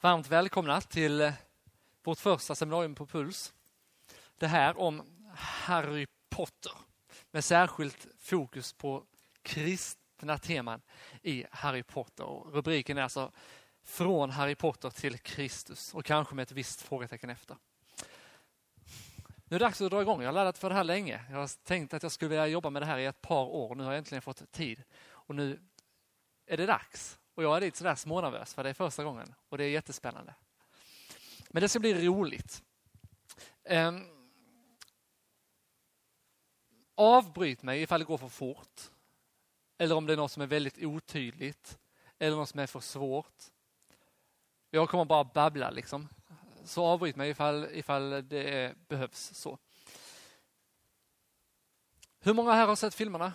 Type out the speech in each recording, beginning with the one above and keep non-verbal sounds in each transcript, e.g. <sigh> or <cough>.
Varmt välkomna till eh, vårt första seminarium på Puls. Det här om Harry Potter med särskilt fokus på kristna teman i Harry Potter. Och rubriken är alltså Från Harry Potter till Kristus och kanske med ett visst frågetecken efter. Nu är det dags att dra igång. Jag har laddat för det här länge. Jag har tänkt att jag skulle vilja jobba med det här i ett par år. Nu har jag äntligen fått tid och nu är det dags. Och jag är lite sådär smånervös för det är första gången och det är jättespännande. Men det ska bli roligt. Um, avbryt mig ifall det går för fort. Eller om det är något som är väldigt otydligt. Eller något som är för svårt. Jag kommer bara babbla liksom. Så avbryt mig ifall, ifall det behövs så. Hur många här har sett filmerna?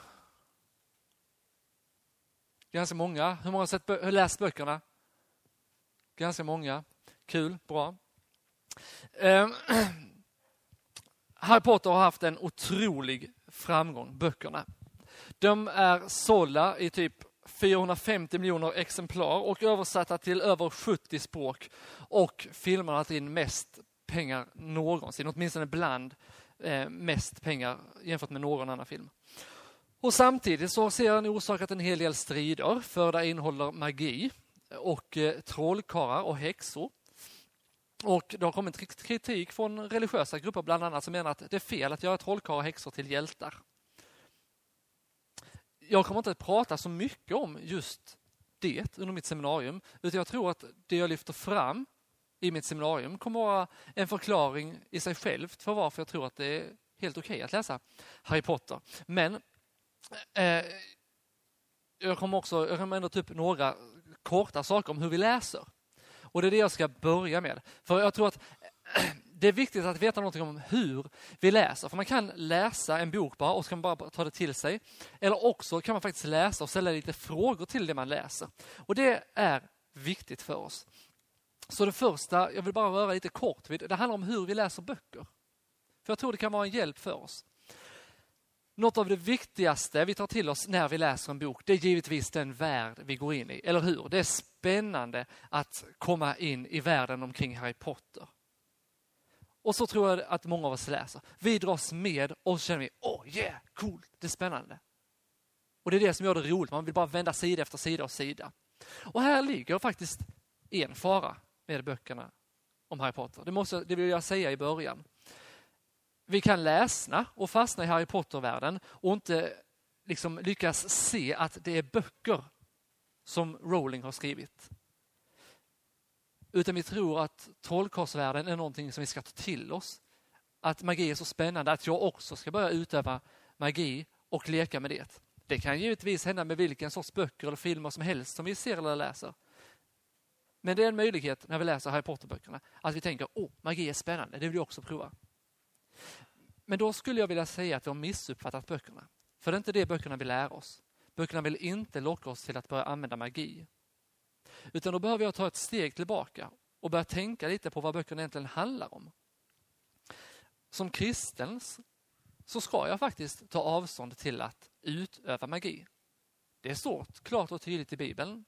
Ganska många. Hur många har, sett, har läst böckerna? Ganska många. Kul, bra. Eh, <clears throat> Harry Potter har haft en otrolig framgång, böckerna. De är sålda i typ 450 miljoner exemplar och översatta till över 70 språk. Och filmerna har tagit in mest pengar någonsin, åtminstone bland eh, mest pengar jämfört med någon annan film. Och samtidigt så har serien orsakat en hel del strider för det innehåller magi och eh, trollkarlar och häxor. Och det har kommit kritik från religiösa grupper bland annat som menar att det är fel att göra trollkarlar och häxor till hjältar. Jag kommer inte att prata så mycket om just det under mitt seminarium, utan jag tror att det jag lyfter fram i mitt seminarium kommer att vara en förklaring i sig självt för varför jag tror att det är helt okej okay att läsa Harry Potter. Men Eh, jag kommer också, jag kommer ändå ta upp några korta saker om hur vi läser. Och det är det jag ska börja med. För jag tror att <clears throat> det är viktigt att veta någonting om hur vi läser. För man kan läsa en bok bara och så kan man bara ta det till sig. Eller också kan man faktiskt läsa och ställa lite frågor till det man läser. Och det är viktigt för oss. Så det första, jag vill bara röra lite kort vid, det handlar om hur vi läser böcker. För jag tror det kan vara en hjälp för oss. Något av det viktigaste vi tar till oss när vi läser en bok, det är givetvis den värld vi går in i, eller hur? Det är spännande att komma in i världen omkring Harry Potter. Och så tror jag att många av oss läser. Vi dras med och så känner vi, åh oh yeah, coolt, det är spännande. Och det är det som gör det roligt, man vill bara vända sida efter sida och sida. Och här ligger faktiskt en fara med böckerna om Harry Potter. Det, måste, det vill jag säga i början vi kan läsna och fastna i Harry Potter-världen och inte liksom lyckas se att det är böcker som Rowling har skrivit. Utan vi tror att trollkarlsvärlden är någonting som vi ska ta till oss. Att magi är så spännande att jag också ska börja utöva magi och leka med det. Det kan givetvis hända med vilken sorts böcker eller filmer som helst som vi ser eller läser. Men det är en möjlighet när vi läser Harry Potter-böckerna att vi tänker, åh, magi är spännande, det vill jag också prova. Men då skulle jag vilja säga att vi har missuppfattat böckerna. För det är inte det böckerna vill lära oss. Böckerna vill inte locka oss till att börja använda magi. Utan då behöver jag ta ett steg tillbaka och börja tänka lite på vad böckerna egentligen handlar om. Som kristen så ska jag faktiskt ta avstånd till att utöva magi. Det står klart och tydligt i Bibeln.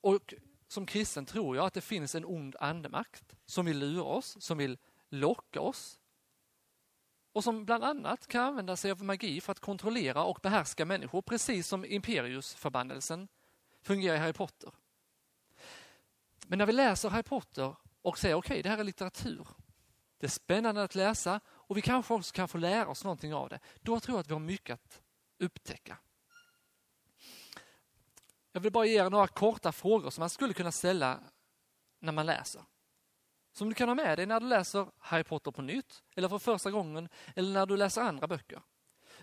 Och som kristen tror jag att det finns en ond andemakt som vill lura oss, som vill locka oss och som bland annat kan använda sig av magi för att kontrollera och behärska människor, precis som Imperius-förbannelsen fungerar i Harry Potter. Men när vi läser Harry Potter och säger okej, okay, det här är litteratur. Det är spännande att läsa och vi kanske också kan få lära oss någonting av det. Då tror jag att vi har mycket att upptäcka. Jag vill bara ge er några korta frågor som man skulle kunna ställa när man läser som du kan ha med dig när du läser Harry Potter på nytt eller för första gången eller när du läser andra böcker.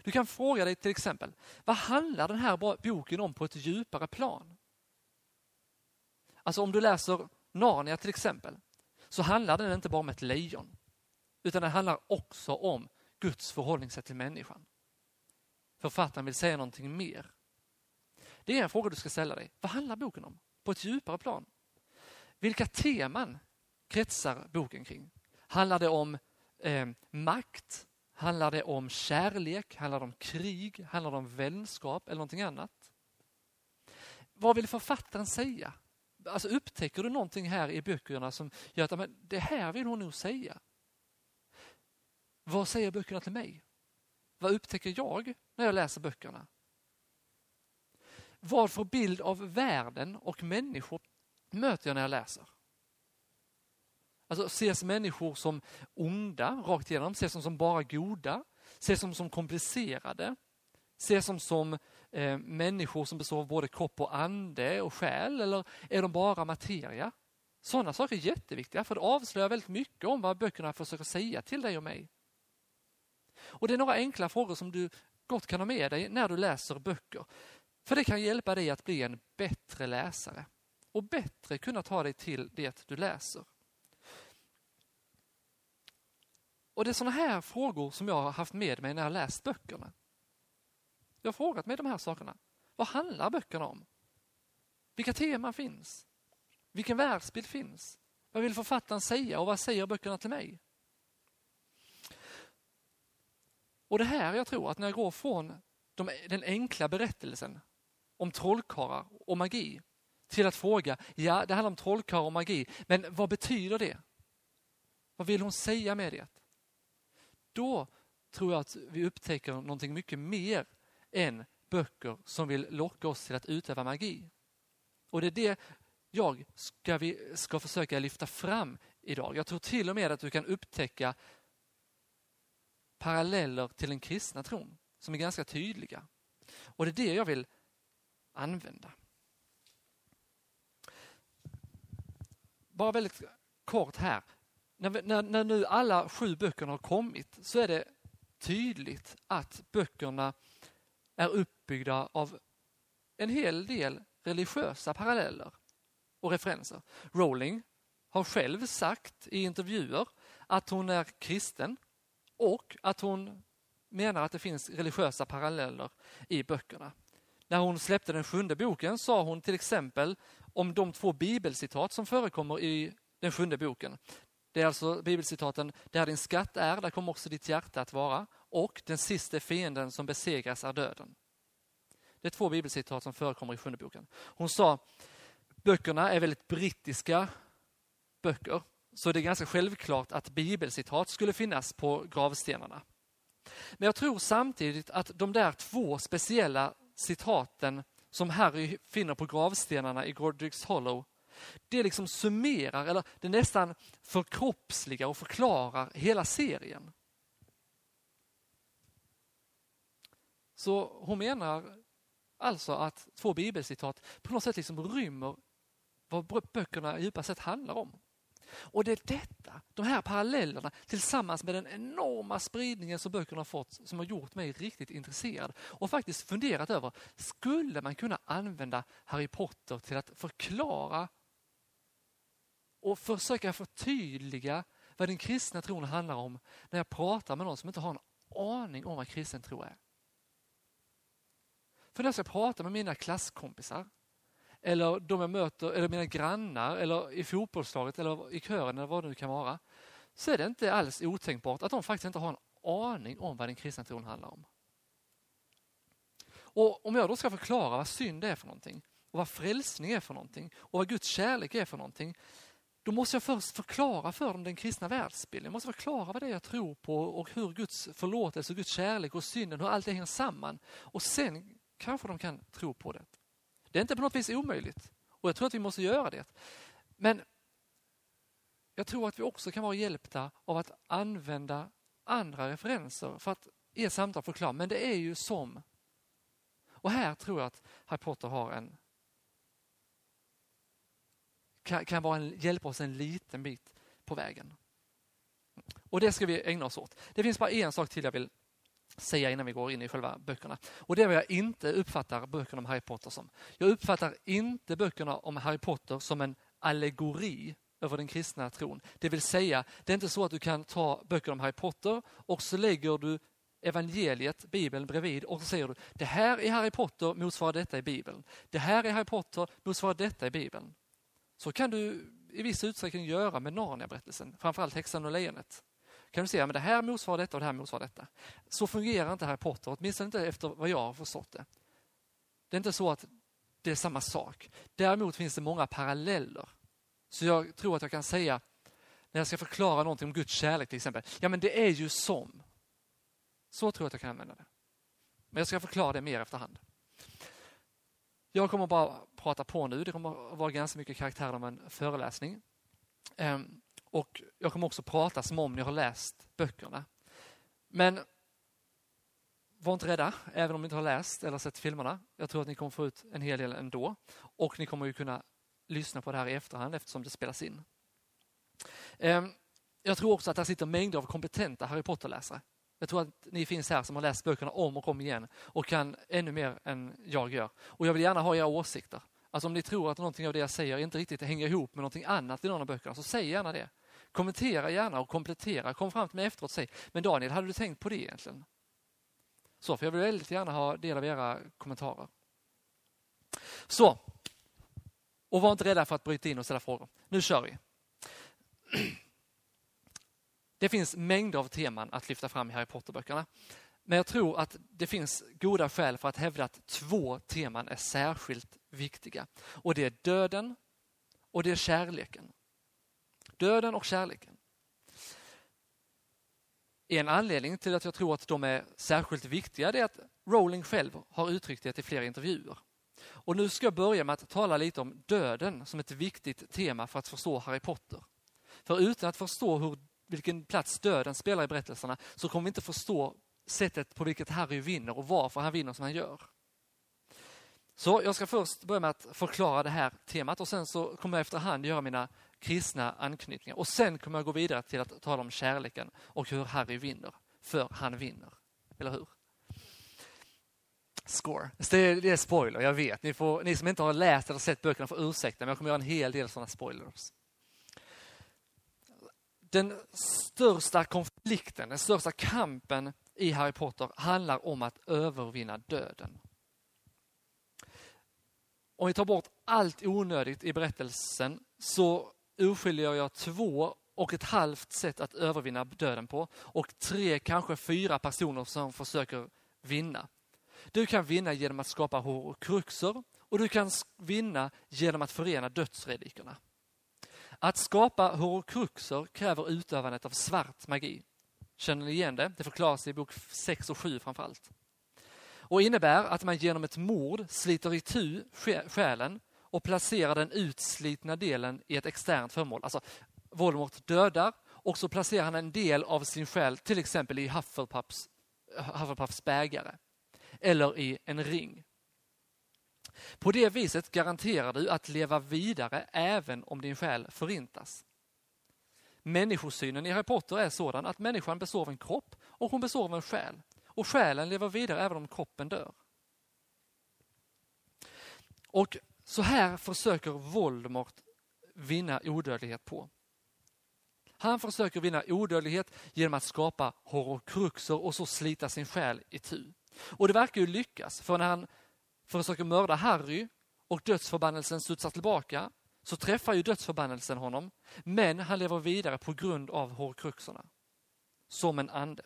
Du kan fråga dig till exempel, vad handlar den här boken om på ett djupare plan? Alltså om du läser Narnia till exempel, så handlar den inte bara om ett lejon, utan den handlar också om Guds förhållningssätt till människan. Författaren vill säga någonting mer. Det är en fråga du ska ställa dig. Vad handlar boken om på ett djupare plan? Vilka teman kretsar boken kring? Handlar det om eh, makt? Handlar det om kärlek? Handlar det om krig? Handlar det om vänskap eller någonting annat? Vad vill författaren säga? alltså upptäcker du någonting här i böckerna som gör att men det här vill hon nog säga? Vad säger böckerna till mig? Vad upptäcker jag när jag läser böckerna? Vad för bild av världen och människor möter jag när jag läser? Alltså ses människor som onda rakt igenom, ses de som bara goda, ses de som komplicerade, ses de som eh, människor som består av både kropp och ande och själ eller är de bara materia? Sådana saker är jätteviktiga för det avslöjar väldigt mycket om vad böckerna försöker säga till dig och mig. Och Det är några enkla frågor som du gott kan ha med dig när du läser böcker. För det kan hjälpa dig att bli en bättre läsare och bättre kunna ta dig till det du läser. Och Det är sådana här frågor som jag har haft med mig när jag läst böckerna. Jag har frågat mig de här sakerna. Vad handlar böckerna om? Vilka teman finns? Vilken världsbild finns? Vad vill författaren säga och vad säger böckerna till mig? Och det här jag tror att när jag går från de, den enkla berättelsen om trollkarlar och magi till att fråga, ja det handlar om trollkarlar och magi, men vad betyder det? Vad vill hon säga med det? Då tror jag att vi upptäcker någonting mycket mer än böcker som vill locka oss till att utöva magi. Och det är det jag ska, vi, ska försöka lyfta fram idag. Jag tror till och med att du kan upptäcka paralleller till den kristna tron som är ganska tydliga. Och det är det jag vill använda. Bara väldigt kort här. När, vi, när, när nu alla sju böckerna har kommit så är det tydligt att böckerna är uppbyggda av en hel del religiösa paralleller och referenser. Rowling har själv sagt i intervjuer att hon är kristen och att hon menar att det finns religiösa paralleller i böckerna. När hon släppte den sjunde boken sa hon till exempel om de två bibelcitat som förekommer i den sjunde boken. Det är alltså bibelcitaten, där din skatt är, där kommer också ditt hjärta att vara och den sista fienden som besegras är döden. Det är två bibelcitat som förekommer i sjunde boken. Hon sa, böckerna är väldigt brittiska böcker, så det är ganska självklart att bibelcitat skulle finnas på gravstenarna. Men jag tror samtidigt att de där två speciella citaten som Harry finner på gravstenarna i Godric's Hollow, det liksom summerar, eller det nästan förkroppsligar och förklarar hela serien. Så hon menar alltså att två bibelcitat på något sätt liksom rymmer vad böckerna djupast sett handlar om. Och det är detta, de här parallellerna tillsammans med den enorma spridningen som böckerna har fått som har gjort mig riktigt intresserad och faktiskt funderat över, skulle man kunna använda Harry Potter till att förklara och försöka förtydliga vad den kristna tron handlar om när jag pratar med någon som inte har en aning om vad kristen tro är. För när jag ska prata med mina klasskompisar eller de jag möter, eller mina grannar, eller i fotbollslaget, eller i kören, eller vad det nu kan vara, så är det inte alls otänkbart att de faktiskt inte har en aning om vad den kristna tron handlar om. Och Om jag då ska förklara vad synd är för någonting, och vad frälsning är för någonting, och vad Guds kärlek är för någonting, då måste jag först förklara för dem den kristna världsbilden. Jag måste förklara vad det är jag tror på och hur Guds förlåtelse, Guds kärlek och synden, hur allt det hänger samman. Och sen kanske de kan tro på det. Det är inte på något vis omöjligt och jag tror att vi måste göra det. Men jag tror att vi också kan vara hjälpta av att använda andra referenser för att i ett samtal förklara. Men det är ju som... Och här tror jag att Harry Potter har en kan, kan vara en, hjälpa oss en liten bit på vägen. Och det ska vi ägna oss åt. Det finns bara en sak till jag vill säga innan vi går in i själva böckerna. Och det är vad jag inte uppfattar böckerna om Harry Potter som. Jag uppfattar inte böckerna om Harry Potter som en allegori över den kristna tron. Det vill säga, det är inte så att du kan ta böcker om Harry Potter och så lägger du evangeliet, Bibeln bredvid och så säger du det här är Harry Potter motsvarar detta i Bibeln. Det här är Harry Potter motsvarar detta i Bibeln. Så kan du i viss utsträckning göra med Narnia-berättelsen, framförallt Häxan och lejonet kan du se att det här motsvarar detta och det här motsvarar detta. Så fungerar inte Harry Potter, åtminstone inte efter vad jag har förstått det. Det är inte så att det är samma sak. Däremot finns det många paralleller. Så jag tror att jag kan säga, när jag ska förklara någonting om Guds kärlek till exempel, ja men det är ju som. Så tror jag att jag kan använda det. Men jag ska förklara det mer efterhand. Jag kommer bara prata på nu. Det kommer att vara ganska mycket karaktär av en föreläsning. Ehm, och Jag kommer också prata som om ni har läst böckerna. Men var inte rädda, även om ni inte har läst eller sett filmerna. Jag tror att ni kommer få ut en hel del ändå. Och ni kommer ju kunna lyssna på det här i efterhand eftersom det spelas in. Ehm, jag tror också att det sitter mängder av kompetenta Harry Potter-läsare. Jag tror att ni finns här som har läst böckerna om och om igen och kan ännu mer än jag gör. Och jag vill gärna ha era åsikter. Alltså om ni tror att någonting av det jag säger inte riktigt hänger ihop med någonting annat i någon av böckerna, så säg gärna det. Kommentera gärna och komplettera. Kom fram till mig efteråt och säg, men Daniel, hade du tänkt på det egentligen? Så, för jag vill väldigt gärna ha del av era kommentarer. Så, och var inte rädda för att bryta in och ställa frågor. Nu kör vi. <clears throat> Det finns mängder av teman att lyfta fram i Harry Potter-böckerna. Men jag tror att det finns goda skäl för att hävda att två teman är särskilt viktiga. Och det är döden och det är kärleken. Döden och kärleken. En anledning till att jag tror att de är särskilt viktiga är att Rowling själv har uttryckt det i flera intervjuer. Och nu ska jag börja med att tala lite om döden som ett viktigt tema för att förstå Harry Potter. För utan att förstå hur, vilken plats döden spelar i berättelserna så kommer vi inte förstå sättet på vilket Harry vinner och varför han vinner som han gör. Så jag ska först börja med att förklara det här temat och sen så kommer jag efterhand göra mina kristna anknytningar. Och sen kommer jag gå vidare till att tala om kärleken och hur Harry vinner. För han vinner. Eller hur? Score. Det är, det är spoiler, jag vet. Ni, får, ni som inte har läst eller sett böckerna får ursäkta, men jag kommer göra en hel del sådana spoilers. Den största konflikten, den största kampen i Harry Potter handlar om att övervinna döden. Om vi tar bort allt onödigt i berättelsen så urskiljer jag två och ett halvt sätt att övervinna döden på och tre, kanske fyra personer som försöker vinna. Du kan vinna genom att skapa horokruxer och du kan vinna genom att förena dödsrelikerna. Att skapa horokruxer kräver utövandet av svart magi. Känner ni igen det? Det förklaras i bok 6 och 7 framförallt. Och innebär att man genom ett mord sliter itu själen och placerar den utslitna delen i ett externt föremål. Alltså, Voldemort dödar och så placerar han en del av sin själ till exempel i Hufflepuffs, Hufflepuffs bägare eller i en ring. På det viset garanterar du att leva vidare även om din själ förintas. Människosynen i Harry Potter är sådan att människan består av en kropp och hon består av en själ. Och själen lever vidare även om kroppen dör. Och så här försöker Voldemort vinna odödlighet på. Han försöker vinna odödlighet genom att skapa horrokruxer och så slita sin själ i tu. Och det verkar ju lyckas, för när han försöker mörda Harry och dödsförbannelsen studsar tillbaka så träffar ju dödsförbannelsen honom, men han lever vidare på grund av horcruxerna. Som en ande.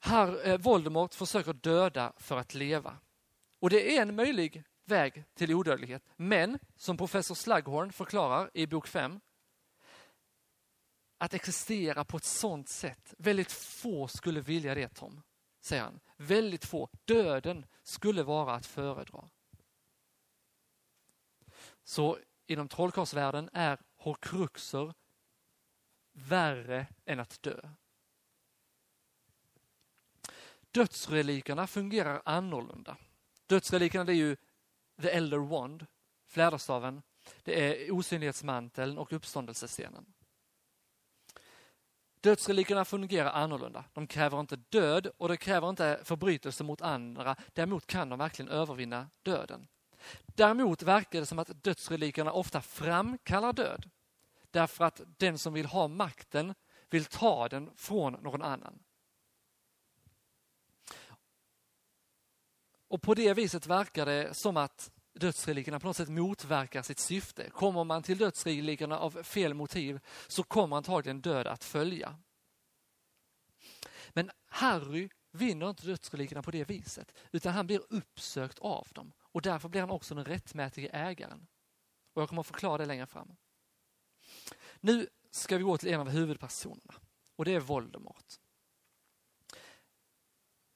Här, eh, Voldemort försöker döda för att leva. Och det är en möjlig väg till odödlighet. Men, som professor Slughorn förklarar i bok 5, att existera på ett sånt sätt, väldigt få skulle vilja det Tom, säger han. Väldigt få. Döden skulle vara att föredra. Så inom trollkarlsvärlden är horcruxer värre än att dö. Dödsrelikerna fungerar annorlunda. Dödsrelikerna det är ju the elder wand, fläderstaven, det är osynlighetsmanteln och uppståndelsescenen. Dödsrelikerna fungerar annorlunda. De kräver inte död och de kräver inte förbrytelse mot andra. Däremot kan de verkligen övervinna döden. Däremot verkar det som att dödsrelikerna ofta framkallar död. Därför att den som vill ha makten vill ta den från någon annan. Och på det viset verkar det som att dödsrelikerna på något sätt motverkar sitt syfte. Kommer man till dödsrelikerna av fel motiv så kommer antagligen död att följa. Men Harry vinner inte dödsrelikerna på det viset, utan han blir uppsökt av dem och därför blir han också den rättmätige ägaren. Och jag kommer att förklara det längre fram. Nu ska vi gå till en av huvudpersonerna och det är Voldemort.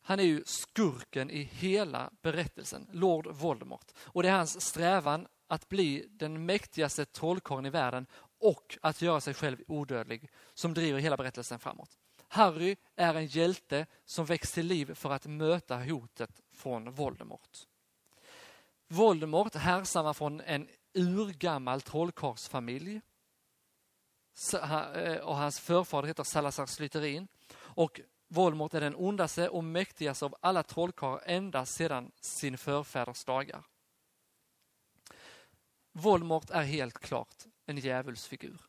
Han är ju skurken i hela berättelsen, Lord Voldemort. Och det är hans strävan att bli den mäktigaste trollkarlen i världen och att göra sig själv odödlig som driver hela berättelsen framåt. Harry är en hjälte som väcks till liv för att möta hotet från Voldemort. Voldemort härstammar från en urgammal trollkarlsfamilj eh, och hans förfader heter Salazar Slytherin. Och Volmort är den ondaste och mäktigaste av alla trollkarlar ända sedan sin förfäders dagar. Volmort är helt klart en djävulsfigur.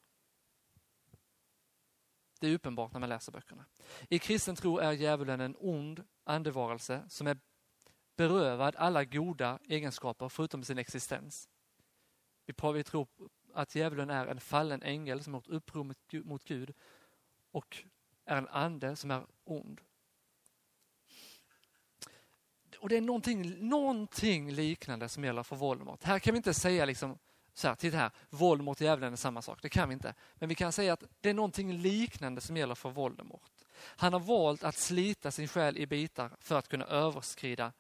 Det är uppenbart när man läser böckerna. I kristen tro är djävulen en ond andevarelse som är berövad alla goda egenskaper förutom sin existens. Vi tror att djävulen är en fallen ängel som har gjort uppror mot Gud och är en ande som är ond. Och det är någonting, någonting liknande som gäller för Voldemort. Här kan vi inte säga liksom så här, titta här, Voldemort och djävulen är samma sak. Det kan vi inte. Men vi kan säga att det är någonting liknande som gäller för Voldemort. Han har valt att slita sin själ i bitar för att kunna överskrida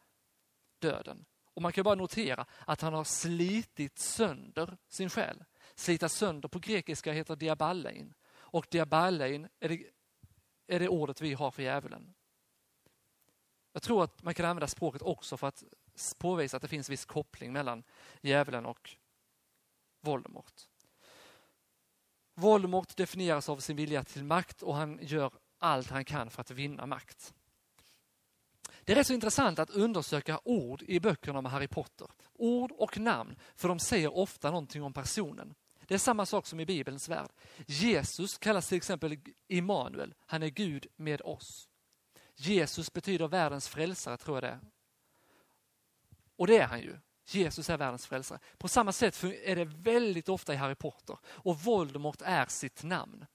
döden. Och man kan bara notera att han har slitit sönder sin själ. Slita sönder på grekiska heter diaballein. Och diaballein är det, är det ordet vi har för djävulen. Jag tror att man kan använda språket också för att påvisa att det finns viss koppling mellan djävulen och Voldemort. Voldemort definieras av sin vilja till makt och han gör allt han kan för att vinna makt. Det är rätt så intressant att undersöka ord i böckerna om Harry Potter. Ord och namn, för de säger ofta någonting om personen. Det är samma sak som i Bibelns värld. Jesus kallas till exempel Immanuel, han är Gud med oss. Jesus betyder världens frälsare, tror jag det är. Och det är han ju. Jesus är världens frälsare. På samma sätt är det väldigt ofta i Harry Potter. Och Voldemort är sitt namn.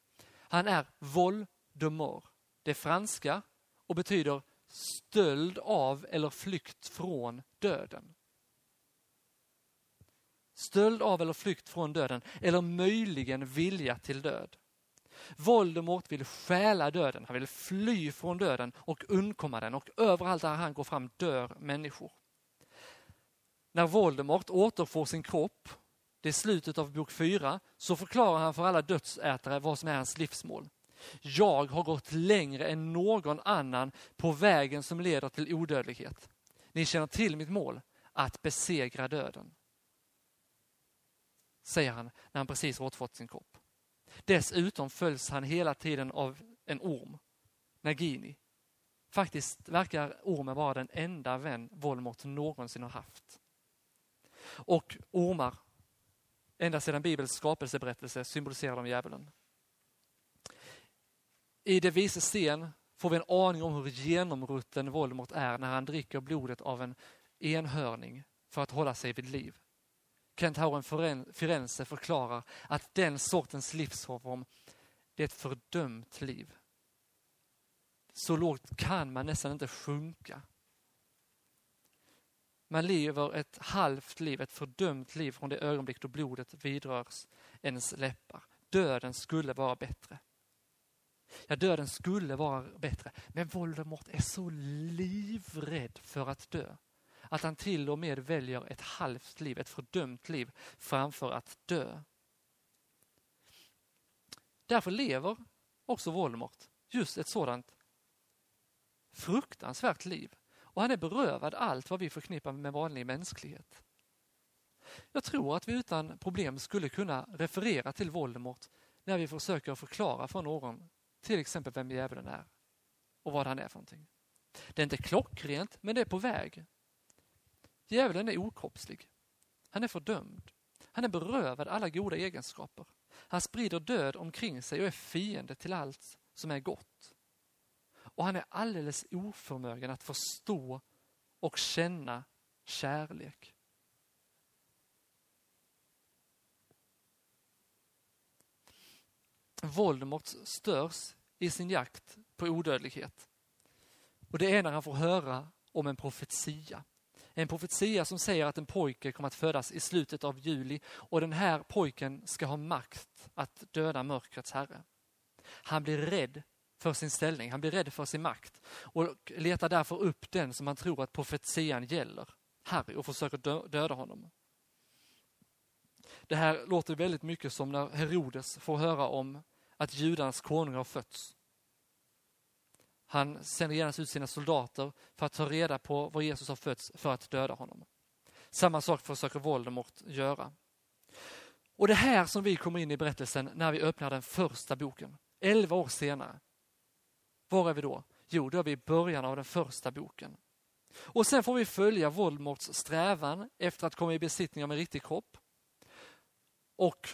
Han är Voldemort. Det är franska och betyder stöld av eller flykt från döden. Stöld av eller flykt från döden eller möjligen vilja till död. Voldemort vill stjäla döden, han vill fly från döden och undkomma den och överallt där han går fram dör människor. När Voldemort återfår sin kropp, det är slutet av bok 4, så förklarar han för alla dödsätare vad som är hans livsmål. Jag har gått längre än någon annan på vägen som leder till odödlighet. Ni känner till mitt mål, att besegra döden. Säger han när han precis återfått sin kropp. Dessutom följs han hela tiden av en orm, Nagini. Faktiskt verkar ormen vara den enda vän Voldemort någonsin har haft. Och ormar, ända sedan Bibelns skapelseberättelse, symboliserar de djävulen. I Det vises sten får vi en aning om hur genomrutten Voldemort är när han dricker blodet av en enhörning för att hålla sig vid liv. Kentauren Firenze förklarar att den sortens livsform, det är ett fördömt liv. Så lågt kan man nästan inte sjunka. Man lever ett halvt liv, ett fördömt liv från det ögonblick då blodet vidrörs ens läppar. Döden skulle vara bättre. Ja, döden skulle vara bättre, men Voldemort är så livrädd för att dö att han till och med väljer ett halvt liv, ett fördömt liv framför att dö. Därför lever också Voldemort just ett sådant fruktansvärt liv. Och han är berövad allt vad vi förknippar med vanlig mänsklighet. Jag tror att vi utan problem skulle kunna referera till Voldemort när vi försöker förklara för någon till exempel vem djävulen är och vad han är för någonting. Det är inte klockrent, men det är på väg. Djävulen är okroppslig. Han är fördömd. Han är berövad alla goda egenskaper. Han sprider död omkring sig och är fiende till allt som är gott. Och han är alldeles oförmögen att förstå och känna kärlek. Voldemort störs i sin jakt på odödlighet. Och det är när han får höra om en profetia. En profetia som säger att en pojke kommer att födas i slutet av juli och den här pojken ska ha makt att döda mörkrets herre. Han blir rädd för sin ställning, han blir rädd för sin makt och letar därför upp den som han tror att profetian gäller, Harry, och försöker döda honom. Det här låter väldigt mycket som när Herodes får höra om att judarnas konung har fötts. Han sänder genast ut sina soldater för att ta reda på var Jesus har fötts för att döda honom. Samma sak försöker Voldemort göra. Och det här som vi kommer in i berättelsen när vi öppnar den första boken, elva år senare. Var är vi då? Jo, då är vi i början av den första boken. Och sen får vi följa Voldemorts strävan efter att komma i besittning av en riktig kropp och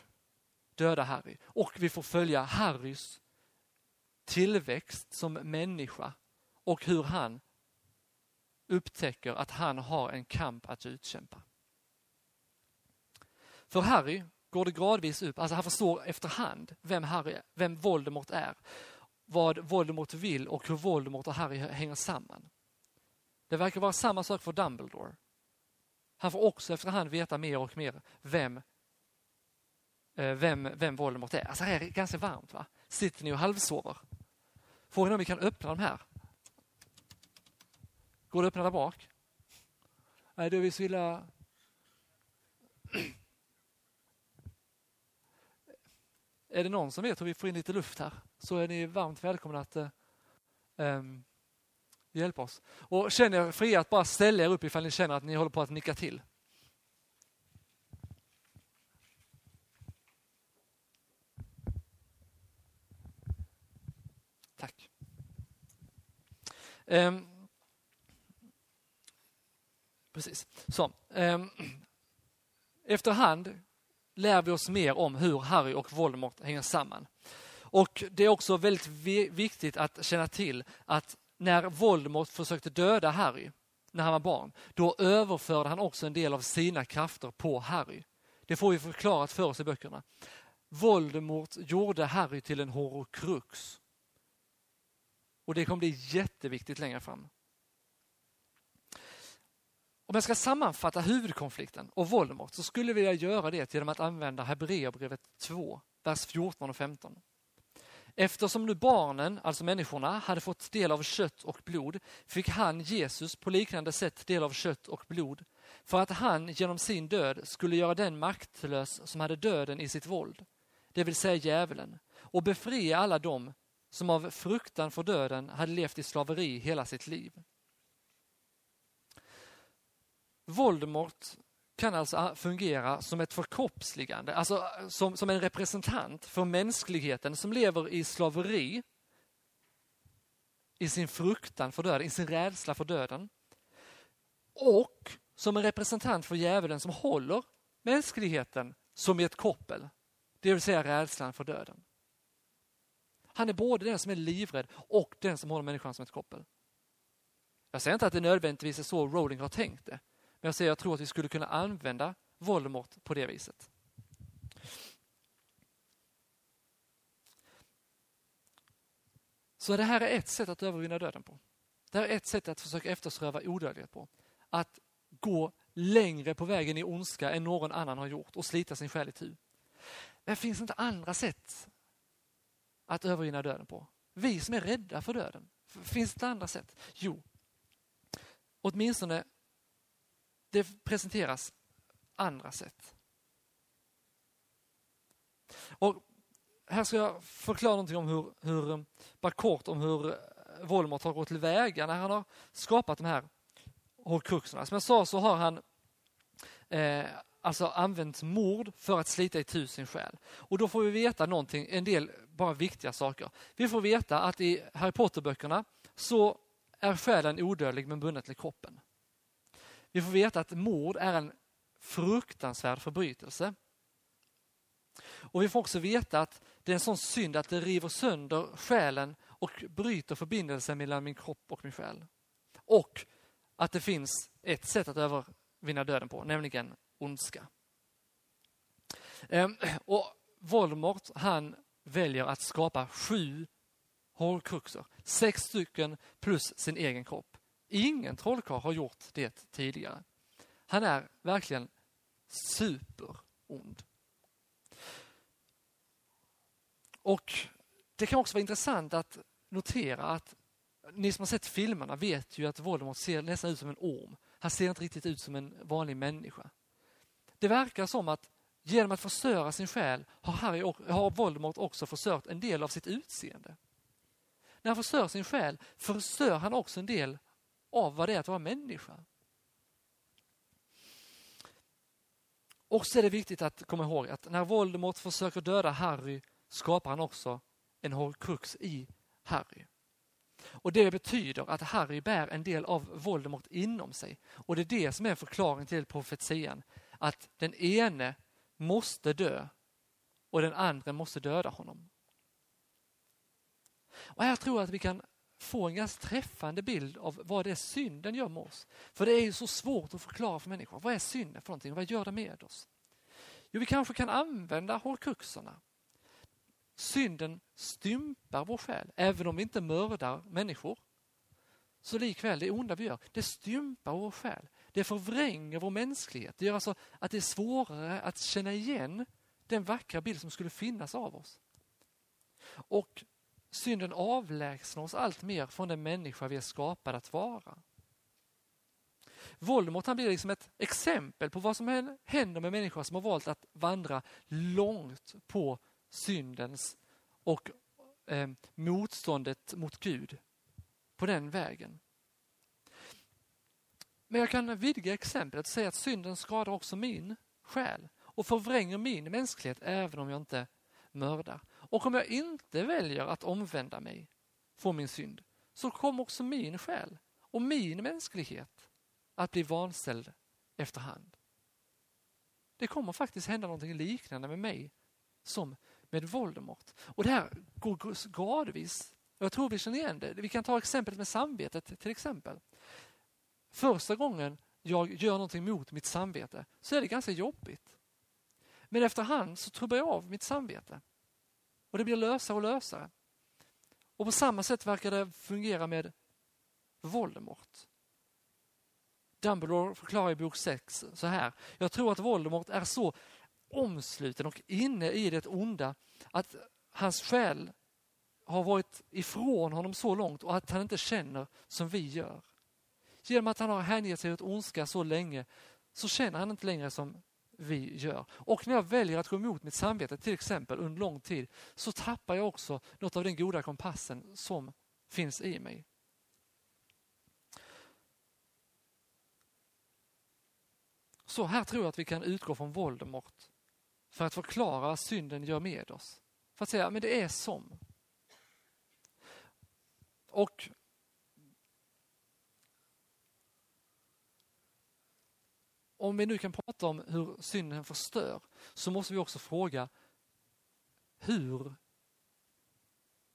döda Harry. Och vi får följa Harrys tillväxt som människa och hur han upptäcker att han har en kamp att utkämpa. För Harry går det gradvis upp, alltså han förstår efterhand vem, Harry, vem Voldemort är, vad Voldemort vill och hur Voldemort och Harry hänger samman. Det verkar vara samma sak för Dumbledore. Han får också efterhand veta mer och mer vem, eh, vem, vem Voldemort är. Alltså det är ganska varmt va? Sitter ni och halvsover? Frågan är om vi kan öppna de här. Går det att öppna där bak? Nej, då är vi så illa... Är det någon som vet hur vi får in lite luft här så är ni varmt välkomna att um, hjälpa oss. Och känner er fria att bara ställa er upp ifall ni känner att ni håller på att nicka till. Tack. Um, precis. Så, um, efterhand lär vi oss mer om hur Harry och Voldemort hänger samman. Och Det är också väldigt viktigt att känna till att när Voldemort försökte döda Harry när han var barn, då överförde han också en del av sina krafter på Harry. Det får vi förklarat för oss i böckerna. Voldemort gjorde Harry till en horokrux. Och det kommer bli jätteviktigt längre fram. Om jag ska sammanfatta huvudkonflikten och Voldemort så skulle jag vilja göra det genom att använda Hebreerbrevet 2, vers 14 och 15. Eftersom nu barnen, alltså människorna, hade fått del av kött och blod fick han, Jesus, på liknande sätt del av kött och blod för att han genom sin död skulle göra den maktlös som hade döden i sitt våld, det vill säga djävulen, och befria alla dem som av fruktan för döden hade levt i slaveri hela sitt liv. Voldemort kan alltså fungera som ett förkroppsligande, alltså äh, som, som en representant för mänskligheten som lever i slaveri, i sin fruktan för döden, i sin rädsla för döden. Och som en representant för djävulen som håller mänskligheten som i ett koppel, det vill säga rädslan för döden. Han är både den som är livrädd och den som håller människan som ett koppel. Jag säger inte att det nödvändigtvis är så Rowling har tänkt det. Men jag säger jag tror att vi skulle kunna använda Voldemort på det viset. Så det här är ett sätt att övervinna döden på. Det här är ett sätt att försöka eftersträva odödlighet på. Att gå längre på vägen i ondska än någon annan har gjort och slita sin själ i tu. Men finns det inte andra sätt att övervinna döden på? Vi som är rädda för döden. Finns det andra sätt? Jo, åtminstone det presenteras andra sätt. Och här ska jag förklara någonting om hur, hur eh, bara kort om hur eh, Voldemort har gått tillväga när han har skapat de här horcruxerna. Som jag sa så har han eh, alltså använt mord för att slita i tusen själ. Och då får vi veta någonting, en del bara viktiga saker. Vi får veta att i Harry Potter-böckerna så är själen odödlig men bunden till kroppen. Vi får veta att mord är en fruktansvärd förbrytelse. Och vi får också veta att det är en sån synd att det river sönder själen och bryter förbindelsen mellan min kropp och min själ. Och att det finns ett sätt att övervinna döden på, nämligen ondska. Ehm, och Voldemort, han väljer att skapa sju horcruxer. Sex stycken plus sin egen kropp. Ingen trollkarl har gjort det tidigare. Han är verkligen superond. Och det kan också vara intressant att notera att ni som har sett filmerna vet ju att Voldemort ser nästan ut som en orm. Han ser inte riktigt ut som en vanlig människa. Det verkar som att genom att förstöra sin själ har, Harry, har Voldemort också förstört en del av sitt utseende. När han förstör sin själ förstör han också en del av vad det är att vara människa. Och så är det viktigt att komma ihåg att när Voldemort försöker döda Harry skapar han också en horcrux i Harry. Och Det betyder att Harry bär en del av Voldemort inom sig. Och det är det som är förklaringen till profetian. Att den ene måste dö och den andra måste döda honom. Och Här tror jag att vi kan få en ganska träffande bild av vad det är synden gör med oss. För det är ju så svårt att förklara för människor. Vad är synden för någonting? Vad gör det med oss? Jo, vi kanske kan använda hårkruxerna. Synden stympar vår själ, även om vi inte mördar människor. Så likväl, det onda vi gör, det stympar vår själ. Det förvränger vår mänsklighet. Det gör alltså att det är svårare att känna igen den vackra bild som skulle finnas av oss. Och synden avlägsnar oss allt mer från den människa vi är skapade att vara. Voldemort han blir liksom ett exempel på vad som händer med människor som har valt att vandra långt på syndens och eh, motståndet mot Gud på den vägen. Men jag kan vidga exemplet och säga att synden skadar också min själ och förvränger min mänsklighet även om jag inte mördar. Och om jag inte väljer att omvända mig från min synd så kommer också min själ och min mänsklighet att bli vanställd efterhand. Det kommer faktiskt hända någonting liknande med mig som med Voldemort. Och det här går gradvis. Jag tror vi känner igen det. Vi kan ta exemplet med samvetet till exempel. Första gången jag gör någonting mot mitt samvete så är det ganska jobbigt. Men efterhand så trubbar jag av mitt samvete. Och det blir lösare och lösare. Och på samma sätt verkar det fungera med Voldemort. Dumbledore förklarar i bok 6 så här. Jag tror att Voldemort är så omsluten och inne i det onda att hans själ har varit ifrån honom så långt och att han inte känner som vi gör. Genom att han har hängett sig åt ondska så länge så känner han inte längre som vi gör. Och när jag väljer att gå emot mitt samvete till exempel under lång tid så tappar jag också något av den goda kompassen som finns i mig. Så här tror jag att vi kan utgå från Voldemort för att förklara vad synden gör med oss. För att säga, men det är som. Och om vi nu kan prata om hur synden förstör så måste vi också fråga hur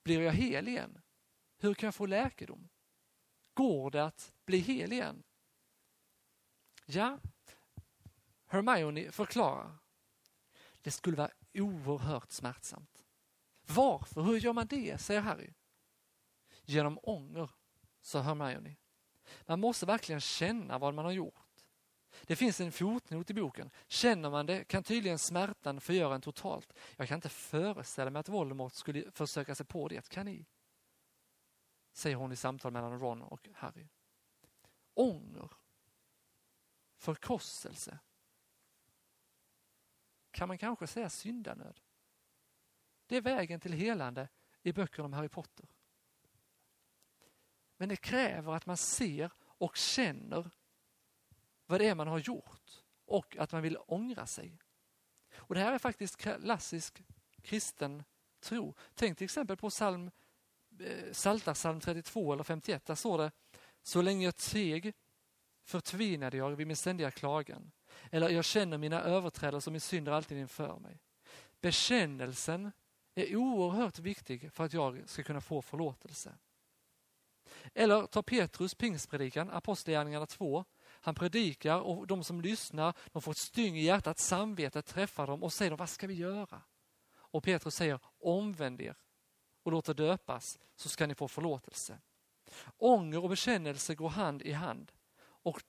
blir jag hel igen? Hur kan jag få läkedom? Går det att bli hel igen? Ja, Hermione förklarar det skulle vara oerhört smärtsamt. Varför? Hur gör man det? säger Harry. Genom ånger, sa Hermione. Man måste verkligen känna vad man har gjort. Det finns en fotnot i boken. Känner man det kan tydligen smärtan förgöra en totalt. Jag kan inte föreställa mig att Voldemort skulle försöka sig på det. Kan ni? Säger hon i samtal mellan Ron och Harry. Ånger. Förkostelse. kan man kanske säga syndanöd. Det är vägen till helande i böckerna om Harry Potter. Men det kräver att man ser och känner vad det är man har gjort och att man vill ångra sig. Och Det här är faktiskt klassisk kristen tro. Tänk till exempel på psalm, eh, Psaltarpsalm 32 eller 51. Där står det Så länge jag teg förtvinade jag vid min ständiga klagan. Eller jag känner mina överträdelser och min synd är alltid inför mig. Bekännelsen är oerhört viktig för att jag ska kunna få förlåtelse. Eller ta Petrus pingstpredikan, Apostlagärningarna 2. Han predikar och de som lyssnar de får ett styng i hjärtat, samvetet träffar dem och säger vad ska vi göra? Och Petrus säger omvänd er och låt er döpas så ska ni få förlåtelse. Ånger och bekännelse går hand i hand och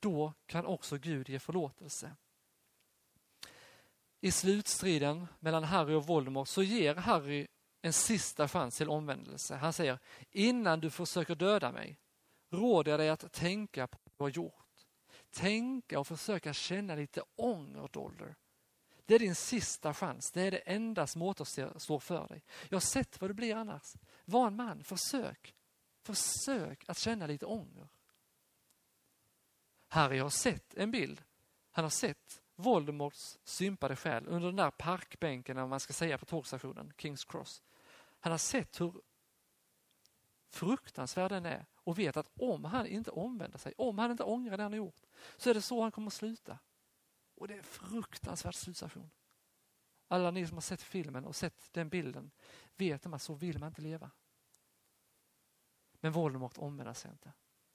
då kan också Gud ge förlåtelse. I slutstriden mellan Harry och Voldemort så ger Harry en sista chans till omvändelse. Han säger, innan du försöker döda mig råder jag dig att tänka på du har gjort. Tänka och försöka känna lite ånger, Dolder. Det är din sista chans. Det är det enda som återstår för dig. Jag har sett vad det blir annars. Var en man, försök. Försök att känna lite ånger. Harry har sett en bild. Han har sett Voldemorts sympade själ under den där parkbänken, om man ska säga, på tågstationen, Kings Cross. Han har sett hur fruktansvärd den är och vet att om han inte omvänder sig, om han inte ångrar det han har gjort, så är det så han kommer att sluta. Och det är en fruktansvärd slutstation. Alla ni som har sett filmen och sett den bilden vet att så vill man inte leva. Men Voldemort omvänder sig inte.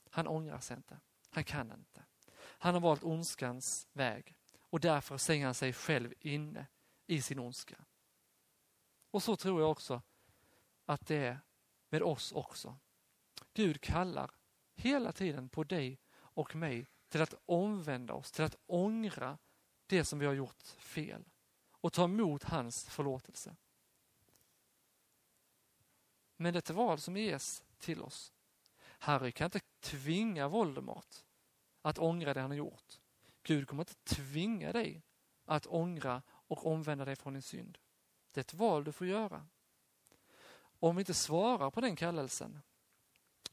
Han ångrar sig inte. Han kan inte. Han har valt ondskans väg och därför stänger han sig själv inne i sin ondska. Och så tror jag också att det är med oss också. Gud kallar hela tiden på dig och mig till att omvända oss, till att ångra det som vi har gjort fel och ta emot hans förlåtelse. Men det är ett val som ges till oss. Harry kan inte tvinga Voldemort att ångra det han har gjort. Gud kommer inte tvinga dig att ångra och omvända dig från din synd. Det är ett val du får göra. Om vi inte svarar på den kallelsen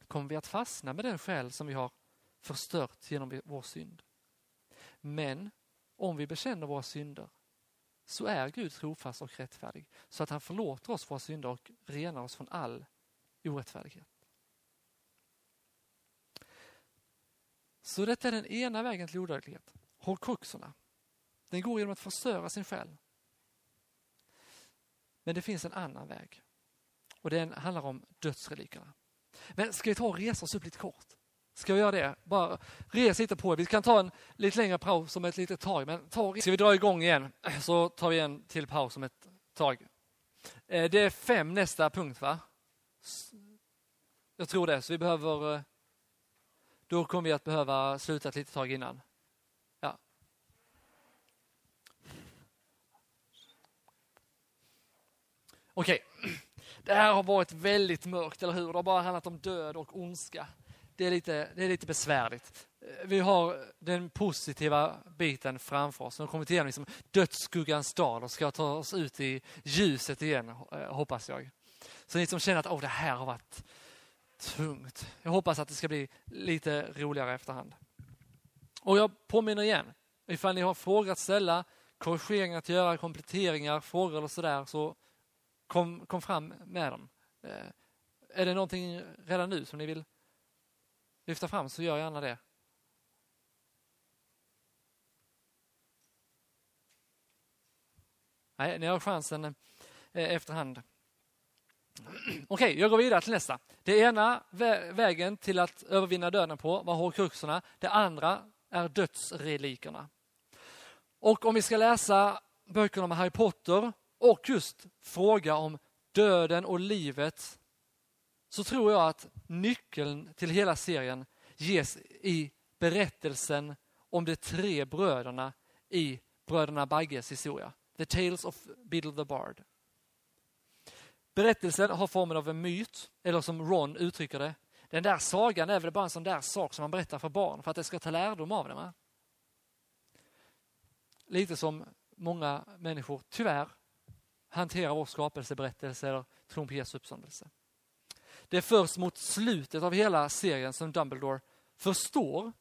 kommer vi att fastna med den själ som vi har förstört genom vår synd. Men om vi bekänner våra synder så är Gud trofast och rättfärdig så att han förlåter oss våra synder och renar oss från all orättfärdighet. Så detta är den ena vägen till odödlighet. Horcruxerna. Den går genom att förstöra sin själ. Men det finns en annan väg. Och den handlar om dödsrelikerna. Men ska vi ta och resa oss upp lite kort? Ska vi göra det? Bara res lite på er. Vi kan ta en lite längre paus om ett litet tag. Men ta Ska vi dra igång igen så tar vi en till paus om ett tag. Eh, det är fem nästa punkt va? Jag tror det, så vi behöver eh, då kommer vi att behöva sluta ett litet tag innan. Ja. Okej, det här har varit väldigt mörkt, eller hur? Det har bara handlat om död och ondska. Det är lite, det är lite besvärligt. Vi har den positiva biten framför oss. Nu har kommit igenom liksom dödsskuggans dal och ska ta oss ut i ljuset igen, eh, hoppas jag. Så ni som känner att oh, det här har varit tungt. Jag hoppas att det ska bli lite roligare efterhand. Och jag påminner igen, ifall ni har frågor att ställa, korrigeringar att göra, kompletteringar, frågor eller sådär, så kom, kom fram med dem. Eh, är det någonting redan nu som ni vill lyfta fram så gör gärna det. Nej, ni har chansen eh, efterhand. Okej, okay, jag går vidare till nästa. Det ena vägen till att övervinna döden på var hårkruxerna. Det andra är dödsrelikerna. Och om vi ska läsa böckerna om Harry Potter och just fråga om döden och livet så tror jag att nyckeln till hela serien ges i berättelsen om de tre bröderna i bröderna Bagges historia. The Tales of Biddle the Bard. Berättelsen har formen av en myt, eller som Ron uttrycker det, den där sagan är väl bara en sån där sak som man berättar för barn för att det ska ta lärdom av den. Va? Lite som många människor tyvärr hanterar vår skapelseberättelse eller tron på Jesu uppståndelse. Det är först mot slutet av hela serien som Dumbledore förstår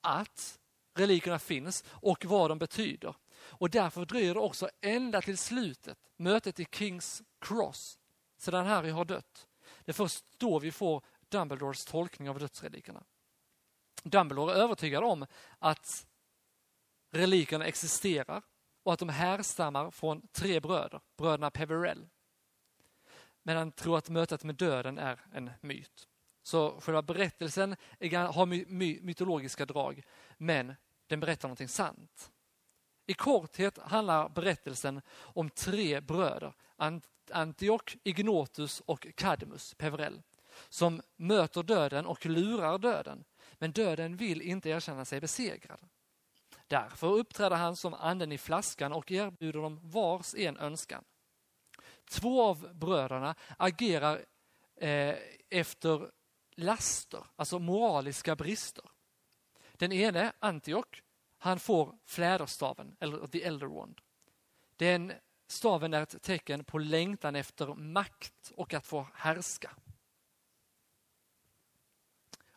att relikerna finns och vad de betyder. Och därför dröjer det också ända till slutet, mötet i Kings Cross, sedan Harry har dött. Det är först då vi får Dumbledores tolkning av dödsrelikerna. Dumbledore är övertygad om att relikerna existerar och att de härstammar från tre bröder, bröderna Peverell. Men han tror att mötet med döden är en myt. Så själva berättelsen har mytologiska drag, men den berättar någonting sant. I korthet handlar berättelsen om tre bröder, Antioch, Ignotus och Cadmus, Peverell, som möter döden och lurar döden, men döden vill inte erkänna sig besegrad. Därför uppträder han som anden i flaskan och erbjuder dem vars en önskan. Två av bröderna agerar eh, efter laster, alltså moraliska brister. Den ene, Antioch, han får fläderstaven, eller the elder wand. Den staven är ett tecken på längtan efter makt och att få härska.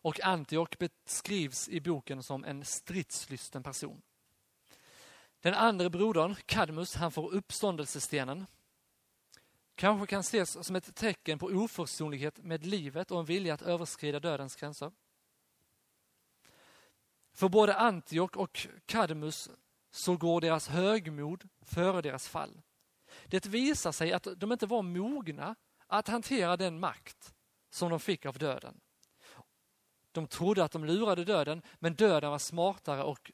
Och Antioch beskrivs i boken som en stridslysten person. Den andra brodern, Kadmus, han får uppståndelsestenen. Kanske kan ses som ett tecken på oförsonlighet med livet och en vilja att överskrida dödens gränser. För både Antioch och Kadmus så går deras högmod före deras fall. Det visar sig att de inte var mogna att hantera den makt som de fick av döden. De trodde att de lurade döden, men döden var smartare och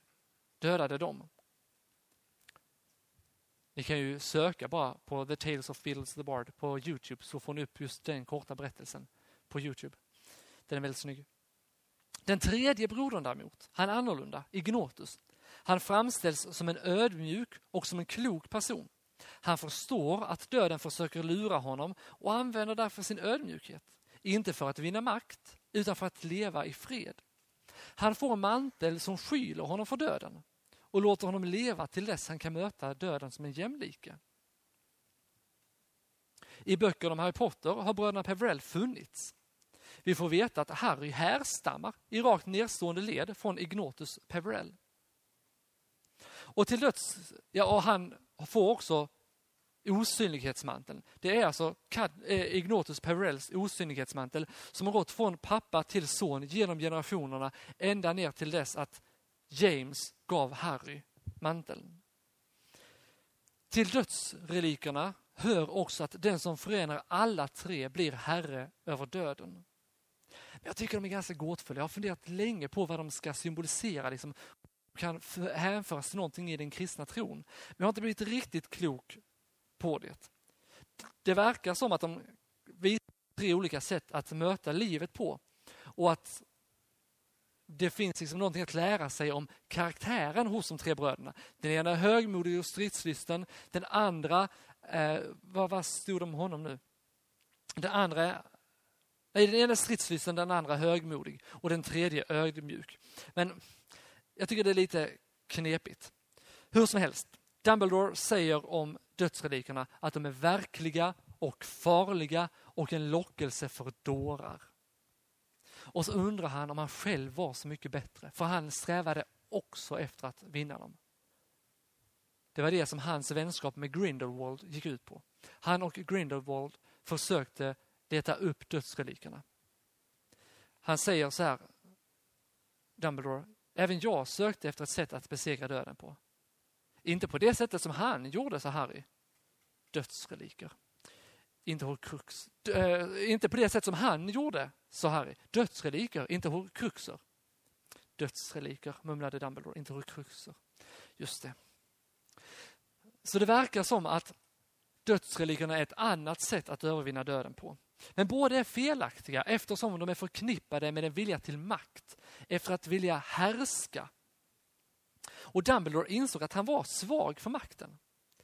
dödade dem. Ni kan ju söka bara på The Tales of Beatles the Bard på Youtube så får ni upp just den korta berättelsen på Youtube. Den är väldigt snygg. Den tredje brodern däremot, han är annorlunda, Ignotus. Han framställs som en ödmjuk och som en klok person. Han förstår att döden försöker lura honom och använder därför sin ödmjukhet. Inte för att vinna makt, utan för att leva i fred. Han får en mantel som skyler honom för döden och låter honom leva till dess han kan möta döden som en jämlike. I böckerna om Harry Potter har bröderna Peverell funnits. Vi får veta att Harry härstammar i rakt nedstående led från Ignotus Peverell. Och till döds, ja, och han får också osynlighetsmanteln. Det är alltså eh, Ignotus osynlighetsmantel som har gått från pappa till son genom generationerna ända ner till dess att James gav Harry manteln. Till dödsrelikerna hör också att den som förenar alla tre blir herre över döden. Jag tycker de är ganska gåtfulla. Jag har funderat länge på vad de ska symbolisera. Liksom, kan hänföras till någonting i den kristna tron. Men jag har inte blivit riktigt klok på det. Det verkar som att de visar tre olika sätt att möta livet på. Och att det finns liksom någonting att lära sig om karaktären hos de tre bröderna. Den ena är högmodig och stridslysten. Den andra, eh, vad, vad stod det om honom nu? Den andra Nej, den ena är stridslysten, den andra högmodig och den tredje ödmjuk. Men jag tycker det är lite knepigt. Hur som helst, Dumbledore säger om dödsrelikerna att de är verkliga och farliga och en lockelse för dårar. Och så undrar han om han själv var så mycket bättre, för han strävade också efter att vinna dem. Det var det som hans vänskap med Grindelwald gick ut på. Han och Grindelwald försökte leta upp dödsrelikerna. Han säger så här, Dumbledore, även jag sökte efter ett sätt att besegra döden på. Inte på det sättet som han gjorde, sa Harry. Dödsreliker. Inte horcrux. Äh, eh, inte på det sätt som han gjorde, sa Harry. Dödsreliker, inte horcruxer. Dödsreliker, mumlade Dumbledore, inte horcruxer. Just det. Så det verkar som att dödsrelikerna är ett annat sätt att övervinna döden på. Men båda är felaktiga eftersom de är förknippade med en vilja till makt, efter att vilja härska. Och Dumbledore insåg att han var svag för makten.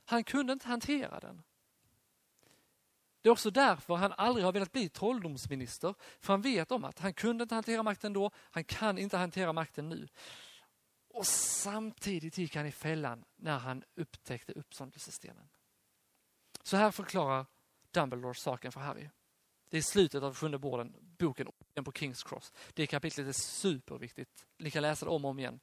Han kunde inte hantera den. Det är också därför han aldrig har velat bli trolldomsminister, för han vet om att han kunde inte hantera makten då, han kan inte hantera makten nu. Och samtidigt gick han i fällan när han upptäckte uppståndelsestenen. Så här förklarar Dumbledore saken för Harry. Det är slutet av sjunde borden, boken på Kings Cross. Det kapitlet är superviktigt. Ni kan läsa det om och om igen.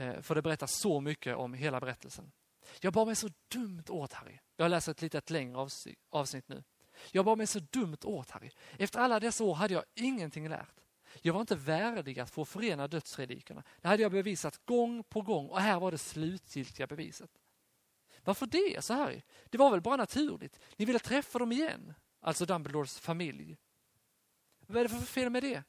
Eh, för det berättar så mycket om hela berättelsen. Jag bar mig så dumt åt Harry. Jag läser ett litet längre avsnitt nu. Jag bar mig så dumt åt Harry. Efter alla dessa år hade jag ingenting lärt. Jag var inte värdig att få förena dödsrelikerna. Det hade jag bevisat gång på gång och här var det slutgiltiga beviset. Varför det, sa Harry? Det var väl bara naturligt. Ni ville träffa dem igen. Alltså Dumbledores familj. Vad är det för fel med det?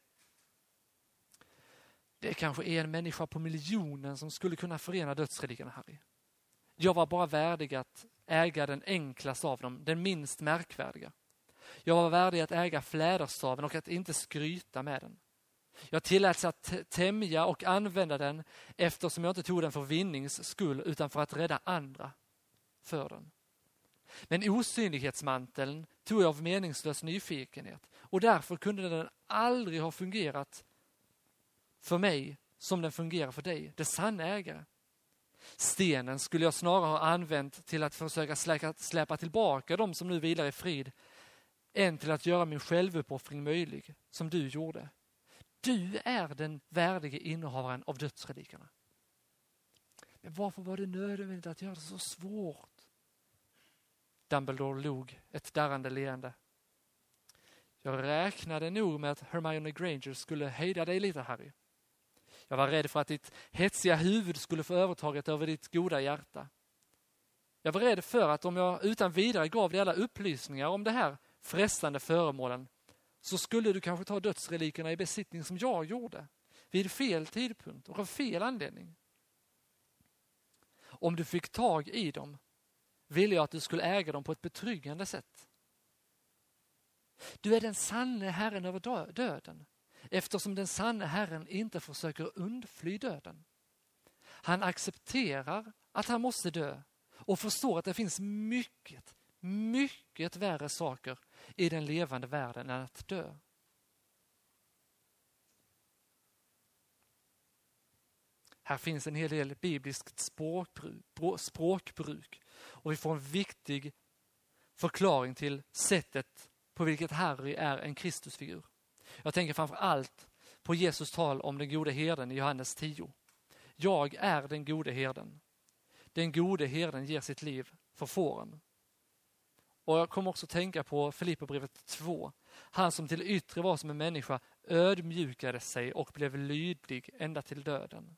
Det kanske är en människa på miljonen som skulle kunna förena dödsrelikerna, Harry. Jag var bara värdig att äga den enklaste av dem, den minst märkvärdiga. Jag var värdig att äga fläderstaven och att inte skryta med den. Jag tilläts att tämja och använda den eftersom jag inte tog den för vinnings skull utan för att rädda andra för den. Men osynlighetsmanteln tog jag av meningslös nyfikenhet och därför kunde den aldrig ha fungerat för mig som den fungerar för dig, det sanna ägare. Stenen skulle jag snarare ha använt till att försöka släka, släpa tillbaka de som nu vilar i frid än till att göra min självuppoffring möjlig, som du gjorde. Du är den värdige innehavaren av dödsrelikerna. Men varför var det nödvändigt att göra det så svårt? Dumbledore log ett darrande leende. Jag räknade nog med att Hermione Granger skulle hejda dig lite, Harry. Jag var rädd för att ditt hetsiga huvud skulle få övertaget över ditt goda hjärta. Jag var rädd för att om jag utan vidare gav dig alla upplysningar om det här frestande föremålen så skulle du kanske ta dödsrelikerna i besittning som jag gjorde, vid fel tidpunkt och av fel anledning. Om du fick tag i dem ville jag att du skulle äga dem på ett betryggande sätt. Du är den sanne Herren över döden, eftersom den sanne Herren inte försöker undfly döden. Han accepterar att han måste dö och förstår att det finns mycket, mycket värre saker i den levande världen än att dö. Här finns en hel del bibliskt språkbruk och vi får en viktig förklaring till sättet på vilket Harry är en Kristusfigur. Jag tänker framför allt på Jesus tal om den gode herden i Johannes 10. Jag är den gode herden. Den gode herden ger sitt liv för fåren. Och jag kommer också tänka på Filipperbrevet 2. Han som till yttre var som en människa ödmjukade sig och blev lydig ända till döden.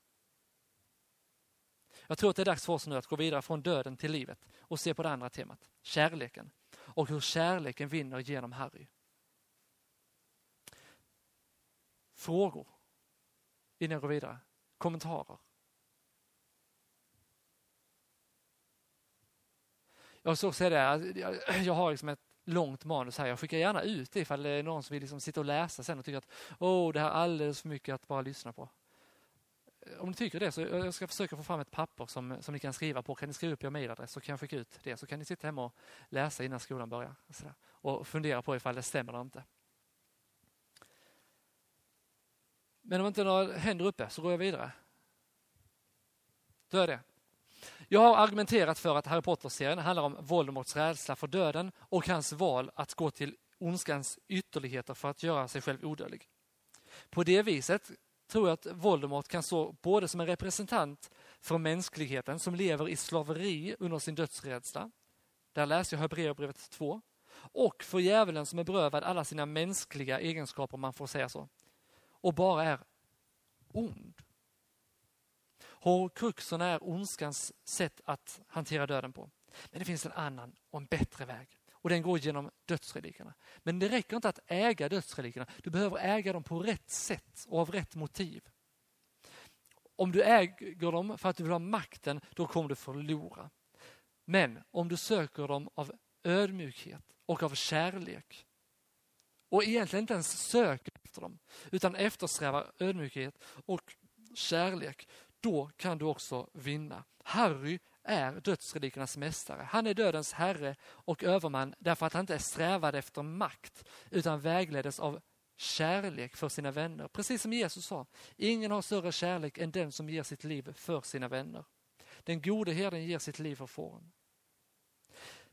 Jag tror att det är dags för oss nu att gå vidare från döden till livet och se på det andra temat, kärleken. Och hur kärleken vinner genom Harry. Frågor innan jag går vidare? Kommentarer? Jag ska säga det, alltså, <clears throat> jag har liksom ett långt manus här. Jag skickar gärna ut det ifall det är någon som vill liksom sitta och läsa sen och tycker att oh, det här är alldeles för mycket att bara lyssna på. Om ni tycker det så eh, jag ska försöka få fram ett papper som, som ni kan skriva på. Kan ni skriva upp er mejladress så kan jag skicka ut det. Så kan ni sitta hemma och läsa innan skolan börjar. Och, och fundera på ifall det stämmer eller inte. Men om inte några händer uppe så går jag vidare. Då är det. Jag har argumenterat för att Harry Potter-serien handlar om Voldemorts rädsla för döden och hans val att gå till ondskans ytterligheter för att göra sig själv odödlig. På det viset tror jag att Voldemort kan stå både som en representant för mänskligheten som lever i slaveri under sin dödsrädsla. Där läser jag Hebreerbrevet 2. Och för djävulen som är berövad alla sina mänskliga egenskaper, om man får säga så. Och bara är ond. Horcruxen är ondskans sätt att hantera döden på. Men det finns en annan och en bättre väg. Och den går genom dödsrelikerna. Men det räcker inte att äga dödsrelikerna. Du behöver äga dem på rätt sätt och av rätt motiv. Om du äger dem för att du vill ha makten, då kommer du förlora. Men om du söker dem av ödmjukhet och av kärlek och egentligen inte ens söker efter dem, utan eftersträvar ödmjukhet och kärlek, då kan du också vinna. Harry är dödsrelikernas mästare. Han är dödens herre och överman därför att han inte strävade efter makt utan vägleddes av kärlek för sina vänner. Precis som Jesus sa, ingen har större kärlek än den som ger sitt liv för sina vänner. Den gode herden ger sitt liv för fåren.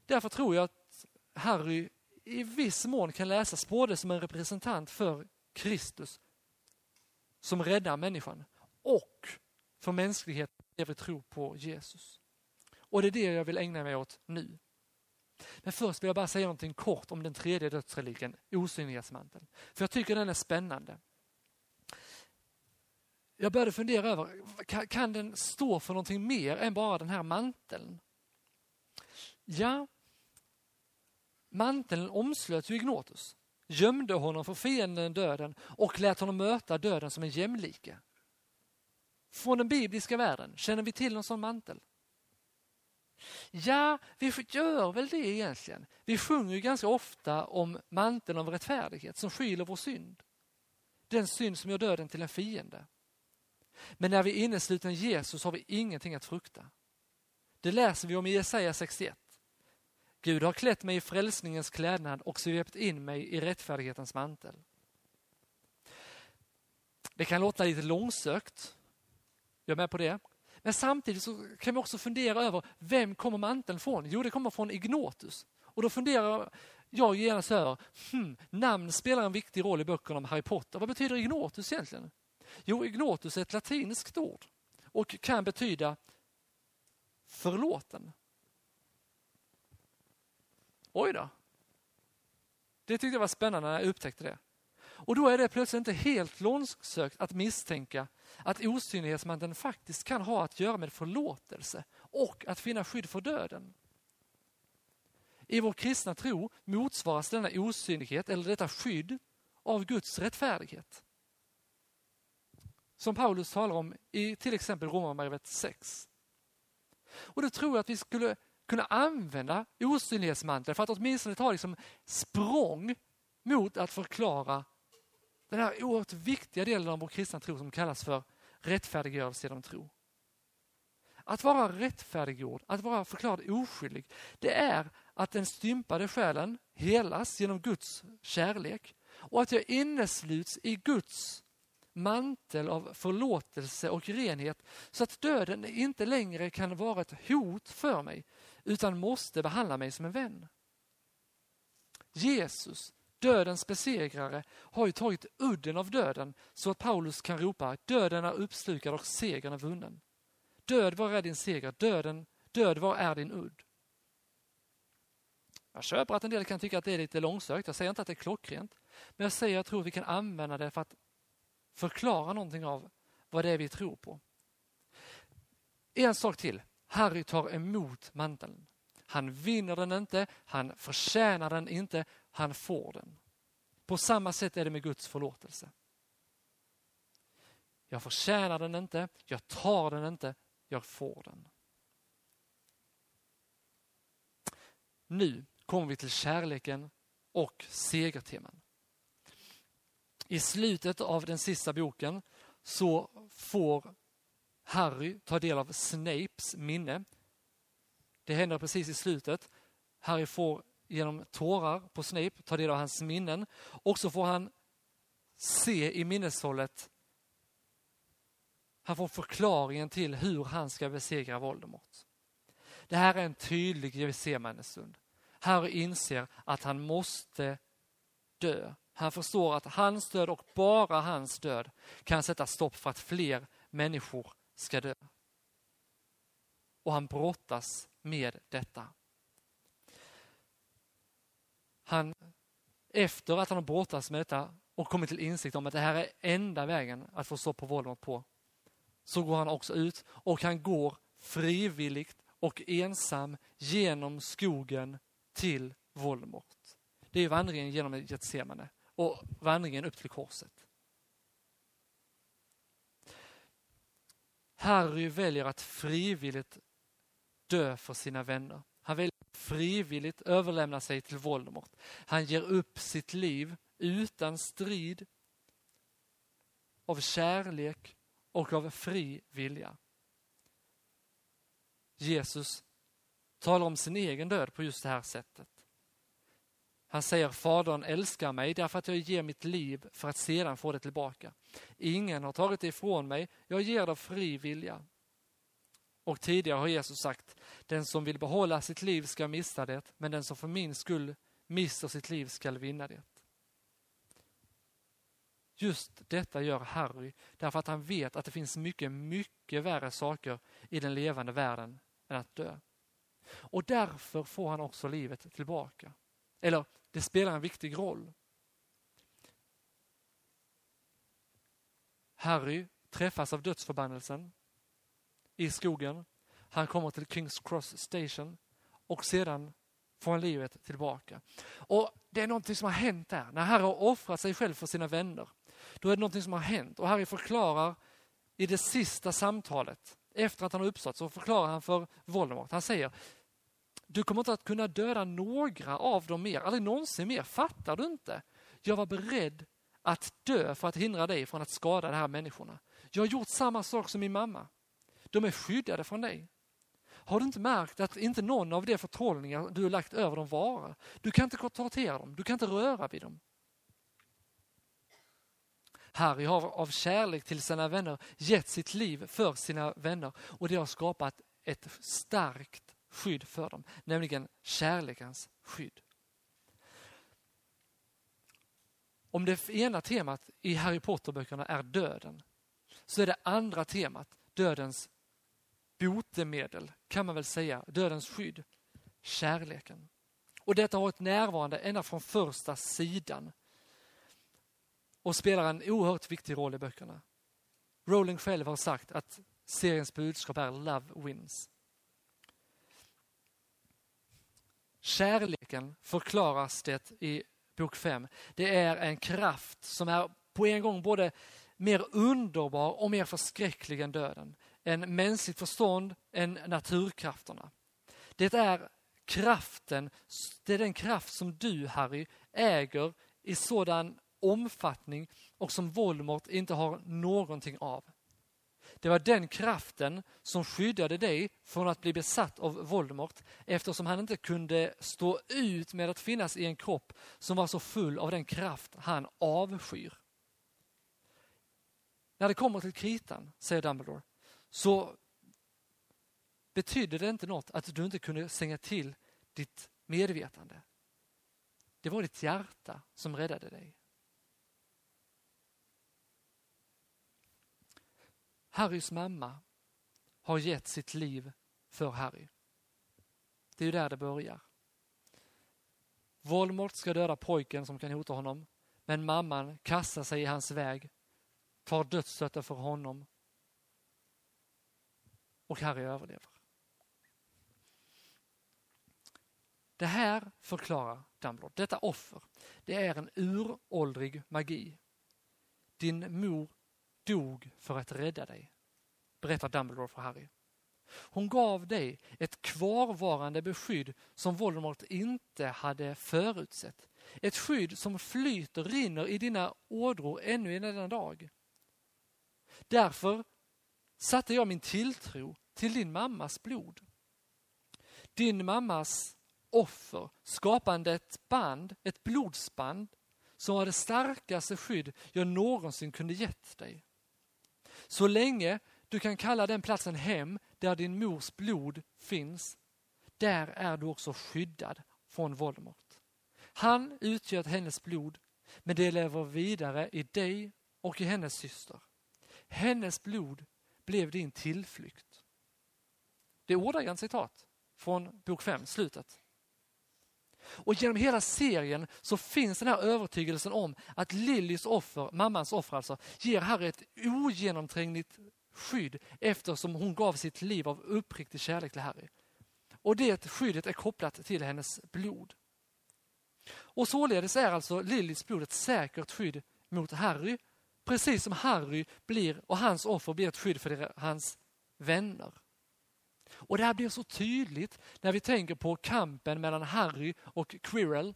Därför tror jag att Harry i viss mån kan läsas både som en representant för Kristus som räddar människan och för mänskligheten lever tro på Jesus. Och det är det jag vill ägna mig åt nu. Men först vill jag bara säga någonting kort om den tredje dödsreliken, osynlighetsmanteln. För jag tycker den är spännande. Jag började fundera över, kan, kan den stå för någonting mer än bara den här manteln? Ja, manteln omslöt ju Ignotus, gömde honom för fienden döden och lät honom möta döden som en jämlike. Från den bibliska världen, känner vi till någon sån mantel? Ja, vi gör väl det egentligen. Vi sjunger ju ganska ofta om manteln av rättfärdighet som skyler vår synd. Den synd som gör döden till en fiende. Men när vi är inneslutna i Jesus har vi ingenting att frukta. Det läser vi om i Jesaja 61. Gud har klätt mig i frälsningens klädnad och svept in mig i rättfärdighetens mantel. Det kan låta lite långsökt, jag är med på det. Men samtidigt så kan vi också fundera över vem kommer manteln från? Jo, det kommer från Ignotus. Och då funderar jag genast över, hmm, namn spelar en viktig roll i böckerna om Harry Potter. Vad betyder Ignotus egentligen? Jo, Ignotus är ett latinskt ord och kan betyda förlåten. Oj då. Det tyckte jag var spännande när jag upptäckte det. Och då är det plötsligt inte helt långsökt att misstänka att osynlighetsmanteln faktiskt kan ha att göra med förlåtelse och att finna skydd för döden. I vår kristna tro motsvaras denna osynlighet eller detta skydd av Guds rättfärdighet. Som Paulus talar om i till exempel Romarbrevet 6. Och då tror jag att vi skulle kunna använda osynlighetsmanteln för att åtminstone ta liksom språng mot att förklara den här oerhört viktiga delen av vår kristna tro som kallas för rättfärdiggörelse genom tro. Att vara rättfärdiggjord, att vara förklarad oskyldig, det är att den stympade själen helas genom Guds kärlek och att jag innesluts i Guds mantel av förlåtelse och renhet så att döden inte längre kan vara ett hot för mig utan måste behandla mig som en vän. Jesus, dödens besegrare, har ju tagit udden av döden så att Paulus kan ropa döden är uppslukad och segern är vunnen. Död, var är din seger? Döden, död, var är din udd? Jag köper att en del kan tycka att det är lite långsökt. Jag säger inte att det är klockrent. Men jag säger att jag tror att vi kan använda det för att förklara någonting av vad det är vi tror på. En sak till. Harry tar emot manteln. Han vinner den inte, han förtjänar den inte, han får den. På samma sätt är det med Guds förlåtelse. Jag förtjänar den inte, jag tar den inte, jag får den. Nu kommer vi till kärleken och segerteman. I slutet av den sista boken så får Harry tar del av Snapes minne. Det händer precis i slutet. Harry får genom tårar på Snape ta del av hans minnen och så får han se i minneshållet han får förklaringen till hur han ska besegra Voldemort. Det här är en tydlig Getsemanestund. Harry inser att han måste dö. Han förstår att hans död och bara hans död kan sätta stopp för att fler människor ska dö. Och han brottas med detta. Han, efter att han har brottats med detta och kommit till insikt om att det här är enda vägen att få stopp på Voldemort på, så går han också ut och han går frivilligt och ensam genom skogen till Voldemort. Det är vandringen genom Getsemane och vandringen upp till korset. Harry väljer att frivilligt dö för sina vänner. Han väljer att frivilligt överlämna sig till Voldemort. Han ger upp sitt liv utan strid, av kärlek och av fri vilja. Jesus talar om sin egen död på just det här sättet. Han säger Fadern älskar mig därför att jag ger mitt liv för att sedan få det tillbaka. Ingen har tagit det ifrån mig, jag ger det av fri vilja. Och tidigare har Jesus sagt, den som vill behålla sitt liv ska mista det, men den som för min skull mister sitt liv skall vinna det. Just detta gör Harry därför att han vet att det finns mycket, mycket värre saker i den levande världen än att dö. Och därför får han också livet tillbaka. Eller, det spelar en viktig roll. Harry träffas av dödsförbannelsen i skogen. Han kommer till Kings Cross Station och sedan får han livet tillbaka. Och Det är någonting som har hänt där. När Harry har offrat sig själv för sina vänner, då är det någonting som har hänt. Och Harry förklarar i det sista samtalet efter att han har uppstått, så förklarar han för Voldemort. Han säger, du kommer inte att kunna döda några av dem mer, aldrig någonsin mer. Fattar du inte? Jag var beredd att dö för att hindra dig från att skada de här människorna. Jag har gjort samma sak som min mamma. De är skyddade från dig. Har du inte märkt att inte någon av de förtrollningar du har lagt över dem varar? Du kan inte tortera dem, du kan inte röra vid dem. Harry har av kärlek till sina vänner gett sitt liv för sina vänner och det har skapat ett starkt skydd för dem, nämligen kärlekens skydd. Om det ena temat i Harry Potter-böckerna är döden, så är det andra temat dödens botemedel, kan man väl säga, dödens skydd, kärleken. Och detta har varit närvarande ända från första sidan och spelar en oerhört viktig roll i böckerna. Rowling själv har sagt att seriens budskap är Love wins. Kärleken förklaras det i bok 5. Det är en kraft som är på en gång både mer underbar och mer förskräcklig än döden. En mänskligt förstånd än naturkrafterna. Det är kraften, det är den kraft som du Harry äger i sådan omfattning och som Voldemort inte har någonting av. Det var den kraften som skyddade dig från att bli besatt av Voldemort eftersom han inte kunde stå ut med att finnas i en kropp som var så full av den kraft han avskyr. När det kommer till kritan, säger Dumbledore, så betydde det inte något att du inte kunde stänga till ditt medvetande. Det var ditt hjärta som räddade dig. Harrys mamma har gett sitt liv för Harry. Det är ju där det börjar. Voldemort ska döda pojken som kan hota honom, men mamman kastar sig i hans väg, tar dödsstöten för honom och Harry överlever. Det här förklarar Dumbledore, detta offer, det är en uråldrig magi. Din mor dog för att rädda dig, berättar Dumbledore för Harry. Hon gav dig ett kvarvarande beskydd som Voldemort inte hade förutsett. Ett skydd som flyter, rinner i dina ådror ännu i denna dag. Därför satte jag min tilltro till din mammas blod. Din mammas offer, skapande ett band, ett blodsband som var det starkaste skydd jag någonsin kunde gett dig. Så länge du kan kalla den platsen hem där din mors blod finns, där är du också skyddad från Voldemort. Han utgör hennes blod, men det lever vidare i dig och i hennes syster. Hennes blod blev din tillflykt. Det är ordagrant citat från bok 5, slutet. Och genom hela serien så finns den här övertygelsen om att Lillys offer, mammans offer alltså, ger Harry ett ogenomträngligt skydd eftersom hon gav sitt liv av uppriktig kärlek till Harry. Och det skyddet är kopplat till hennes blod. Och således är alltså Lillys blod ett säkert skydd mot Harry, precis som Harry blir och hans offer blir ett skydd för hans vänner. Och det här blir så tydligt när vi tänker på kampen mellan Harry och Quirrell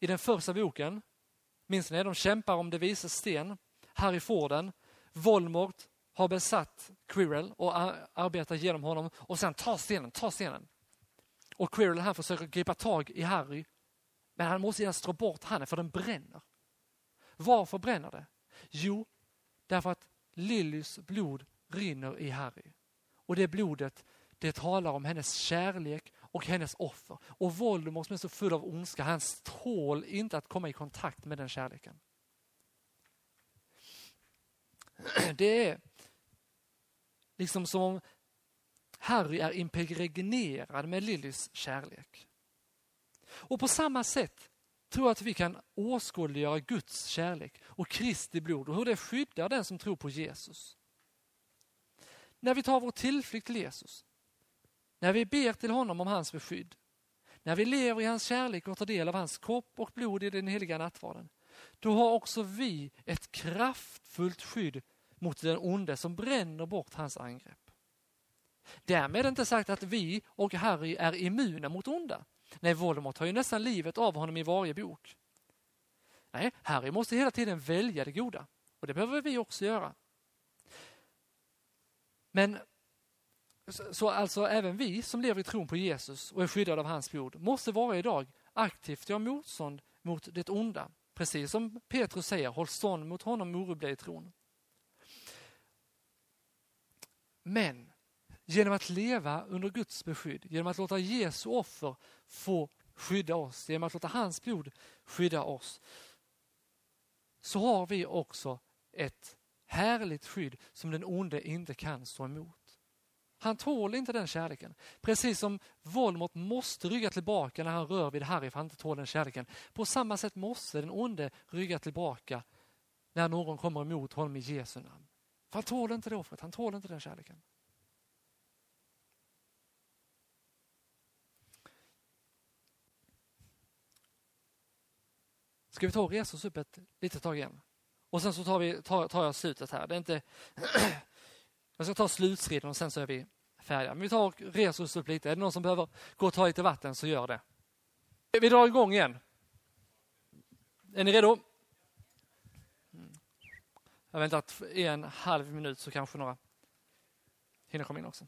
i den första boken. Minns ni? De kämpar om det vises sten. Harry får den. Voldemort har besatt Quirrell och arbetar genom honom och sen ta stenen, ta stenen. Och Quirrell han försöker gripa tag i Harry men han måste genast dra bort handen för den bränner. Varför bränner det? Jo, därför att Lillys blod rinner i Harry. Och det blodet, det talar om hennes kärlek och hennes offer. Och Voldemort som är så full av ondska, han tål inte att komma i kontakt med den kärleken. <clears throat> Det är liksom som om Harry är impregnerad med Lillys kärlek. Och på samma sätt tror jag att vi kan åskådliggöra Guds kärlek och Kristi blod och hur det skyddar den som tror på Jesus. När vi tar vår tillflykt till Jesus, när vi ber till honom om hans beskydd, när vi lever i hans kärlek och tar del av hans kropp och blod i den heliga nattvarden, då har också vi ett kraftfullt skydd mot den onde som bränner bort hans angrepp. Därmed är inte sagt att vi och Harry är immuna mot onda. Nej, Voldemort har ju nästan livet av honom i varje bok. Nej, Harry måste hela tiden välja det goda. Och det behöver vi också göra. Men så alltså även vi som lever i tron på Jesus och är skyddade av hans blod måste varje dag aktivt göra motstånd mot det onda. Precis som Petrus säger, håll stånd mot honom orubbliga i tron. Men genom att leva under Guds beskydd, genom att låta Jesu offer få skydda oss, genom att låta hans blod skydda oss, så har vi också ett härligt skydd som den onde inte kan stå emot. Han tål inte den kärleken. Precis som Voldemort måste rygga tillbaka när han rör vid Harry för han inte tål den kärleken. På samma sätt måste den onde rygga tillbaka när någon kommer emot honom i Jesu namn. För han tål inte det offret, han tål inte den kärleken. Ska vi ta och resa oss upp ett litet tag igen? Och sen så tar, vi, tar, tar jag slutet här. Det är inte... <clears throat> jag ska ta slutstriden och sen så är vi färdiga. Men vi tar och reser oss upp lite. Är det någon som behöver gå och ta lite vatten så gör det. Vi drar igång igen. Är ni redo? Jag väntar en halv minut så kanske några hinner komma in också.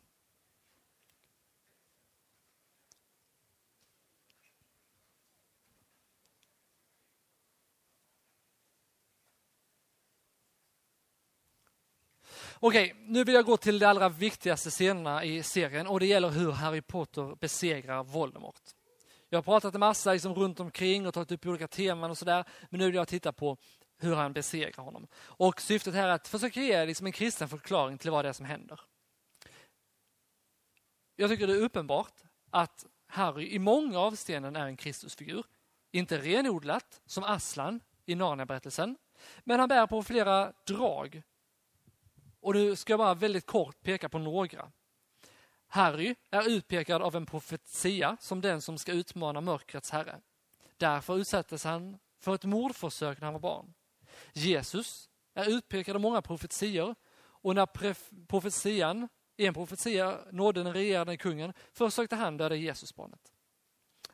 Okej, nu vill jag gå till de allra viktigaste scenerna i serien och det gäller hur Harry Potter besegrar Voldemort. Jag har pratat en massa liksom runt omkring och tagit upp olika teman och sådär, men nu vill jag titta på hur han besegrar honom. Och syftet här är att försöka ge liksom en kristen förklaring till vad det är som händer. Jag tycker det är uppenbart att Harry i många avseenden är en Kristusfigur. Inte renodlat som Aslan i Narnia-berättelsen, men han bär på flera drag och nu ska jag bara väldigt kort peka på några. Harry är utpekad av en profetia som den som ska utmana mörkrets herre. Därför utsattes han för ett mordförsök när han var barn. Jesus är utpekad av många profetior och när profetian, en profetia nådde den regerande kungen försökte han döda Jesusbarnet.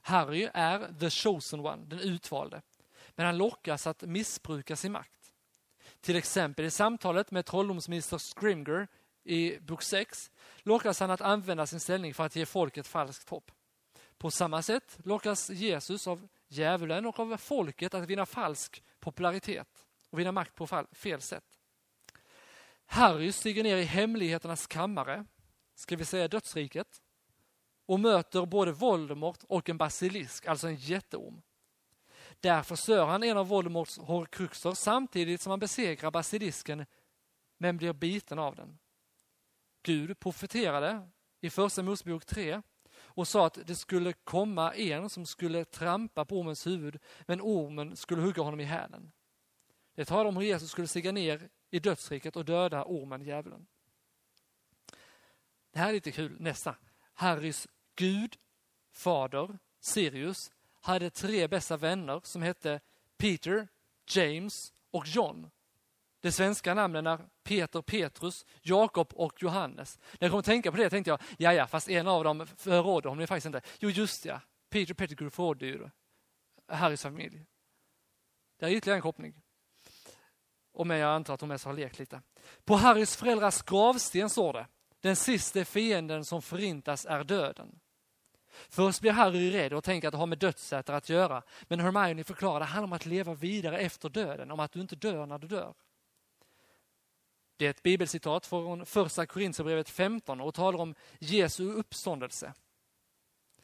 Harry är the chosen one, den utvalde. Men han lockas att missbruka sin makt. Till exempel i samtalet med trolldomsminister Scrimger i bok 6 lockas han att använda sin ställning för att ge folket falskt hopp. På samma sätt lockas Jesus av djävulen och av folket att vinna falsk popularitet och vinna makt på fel sätt. Harry stiger ner i hemligheternas kammare, ska vi säga dödsriket, och möter både Voldemort och en basilisk, alltså en jätteorm. Där förstör han en av Voldemorts horcruxer samtidigt som han besegrar basilisken men blir biten av den. Gud profeterade i första Mosebok 3 och sa att det skulle komma en som skulle trampa på ormens huvud men ormen skulle hugga honom i hälen. Det talar om hur Jesus skulle stiga ner i dödsriket och döda ormen, djävulen. Det här är lite kul, nästa. Harrys Gud, fader, Sirius, hade tre bästa vänner som hette Peter, James och John. De svenska namnen är Peter, Petrus, Jakob och Johannes. När jag kom att tänka på det tänkte jag, ja ja, fast en av dem förrådde honom faktiskt inte. Jo, just ja, Peter Pettigrew förrådde ju Harrys familj. Det är ytterligare en koppling. Och men jag antar att de mest har lekt lite. På Harrys föräldrars gravsten står det, den sista fienden som förintas är döden. Först blir Harry rädd och tänker att det har med dödsätare att göra. Men Hermione förklarar att det handlar om att leva vidare efter döden, om att du inte dör när du dör. Det är ett bibelcitat från första Korintierbrevet 15 och talar om Jesu uppståndelse.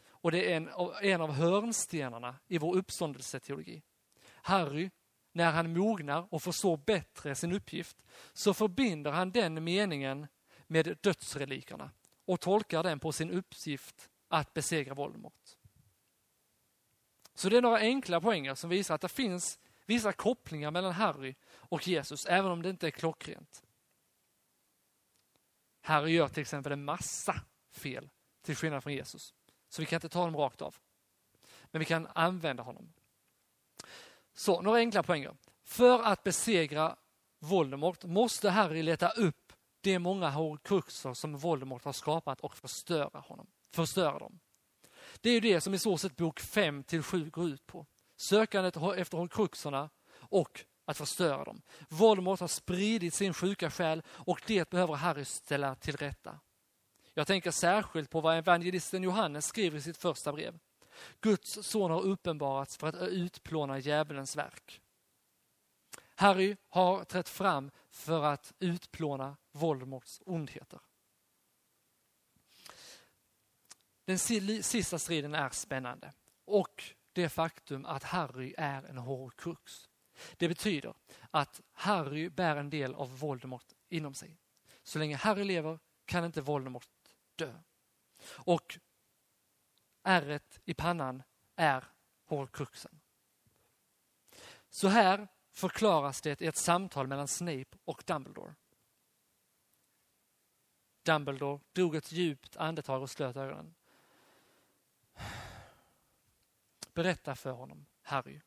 Och det är en, en av hörnstenarna i vår uppståndelseteologi. Harry, när han mognar och förstår bättre sin uppgift, så förbinder han den meningen med dödsrelikerna och tolkar den på sin uppgift att besegra Voldemort. Så det är några enkla poänger som visar att det finns vissa kopplingar mellan Harry och Jesus, även om det inte är klockrent. Harry gör till exempel en massa fel, till skillnad från Jesus. Så vi kan inte ta dem rakt av. Men vi kan använda honom. Så, några enkla poänger. För att besegra Voldemort måste Harry leta upp de många horcruxer som Voldemort har skapat och förstöra honom, förstöra dem. Det är ju det som i så sätt bok 5 till 7 går ut på. Sökandet efter horcruxerna och att förstöra dem. Voldemort har spridit sin sjuka själ och det behöver Harry ställa till rätta. Jag tänker särskilt på vad evangelisten Johannes skriver i sitt första brev. Guds son har uppenbarats för att utplåna djävulens verk. Harry har trätt fram för att utplåna Voldemorts ondheter. Den sista striden är spännande och det faktum att Harry är en horcrux. Det betyder att Harry bär en del av Voldemort inom sig. Så länge Harry lever kan inte Voldemort dö. Och ärret i pannan är horcruxen. Så här förklaras det i ett samtal mellan Snape och Dumbledore. Dumbledore drog ett djupt andetag och slöt ögonen. Berätta för honom, Harry,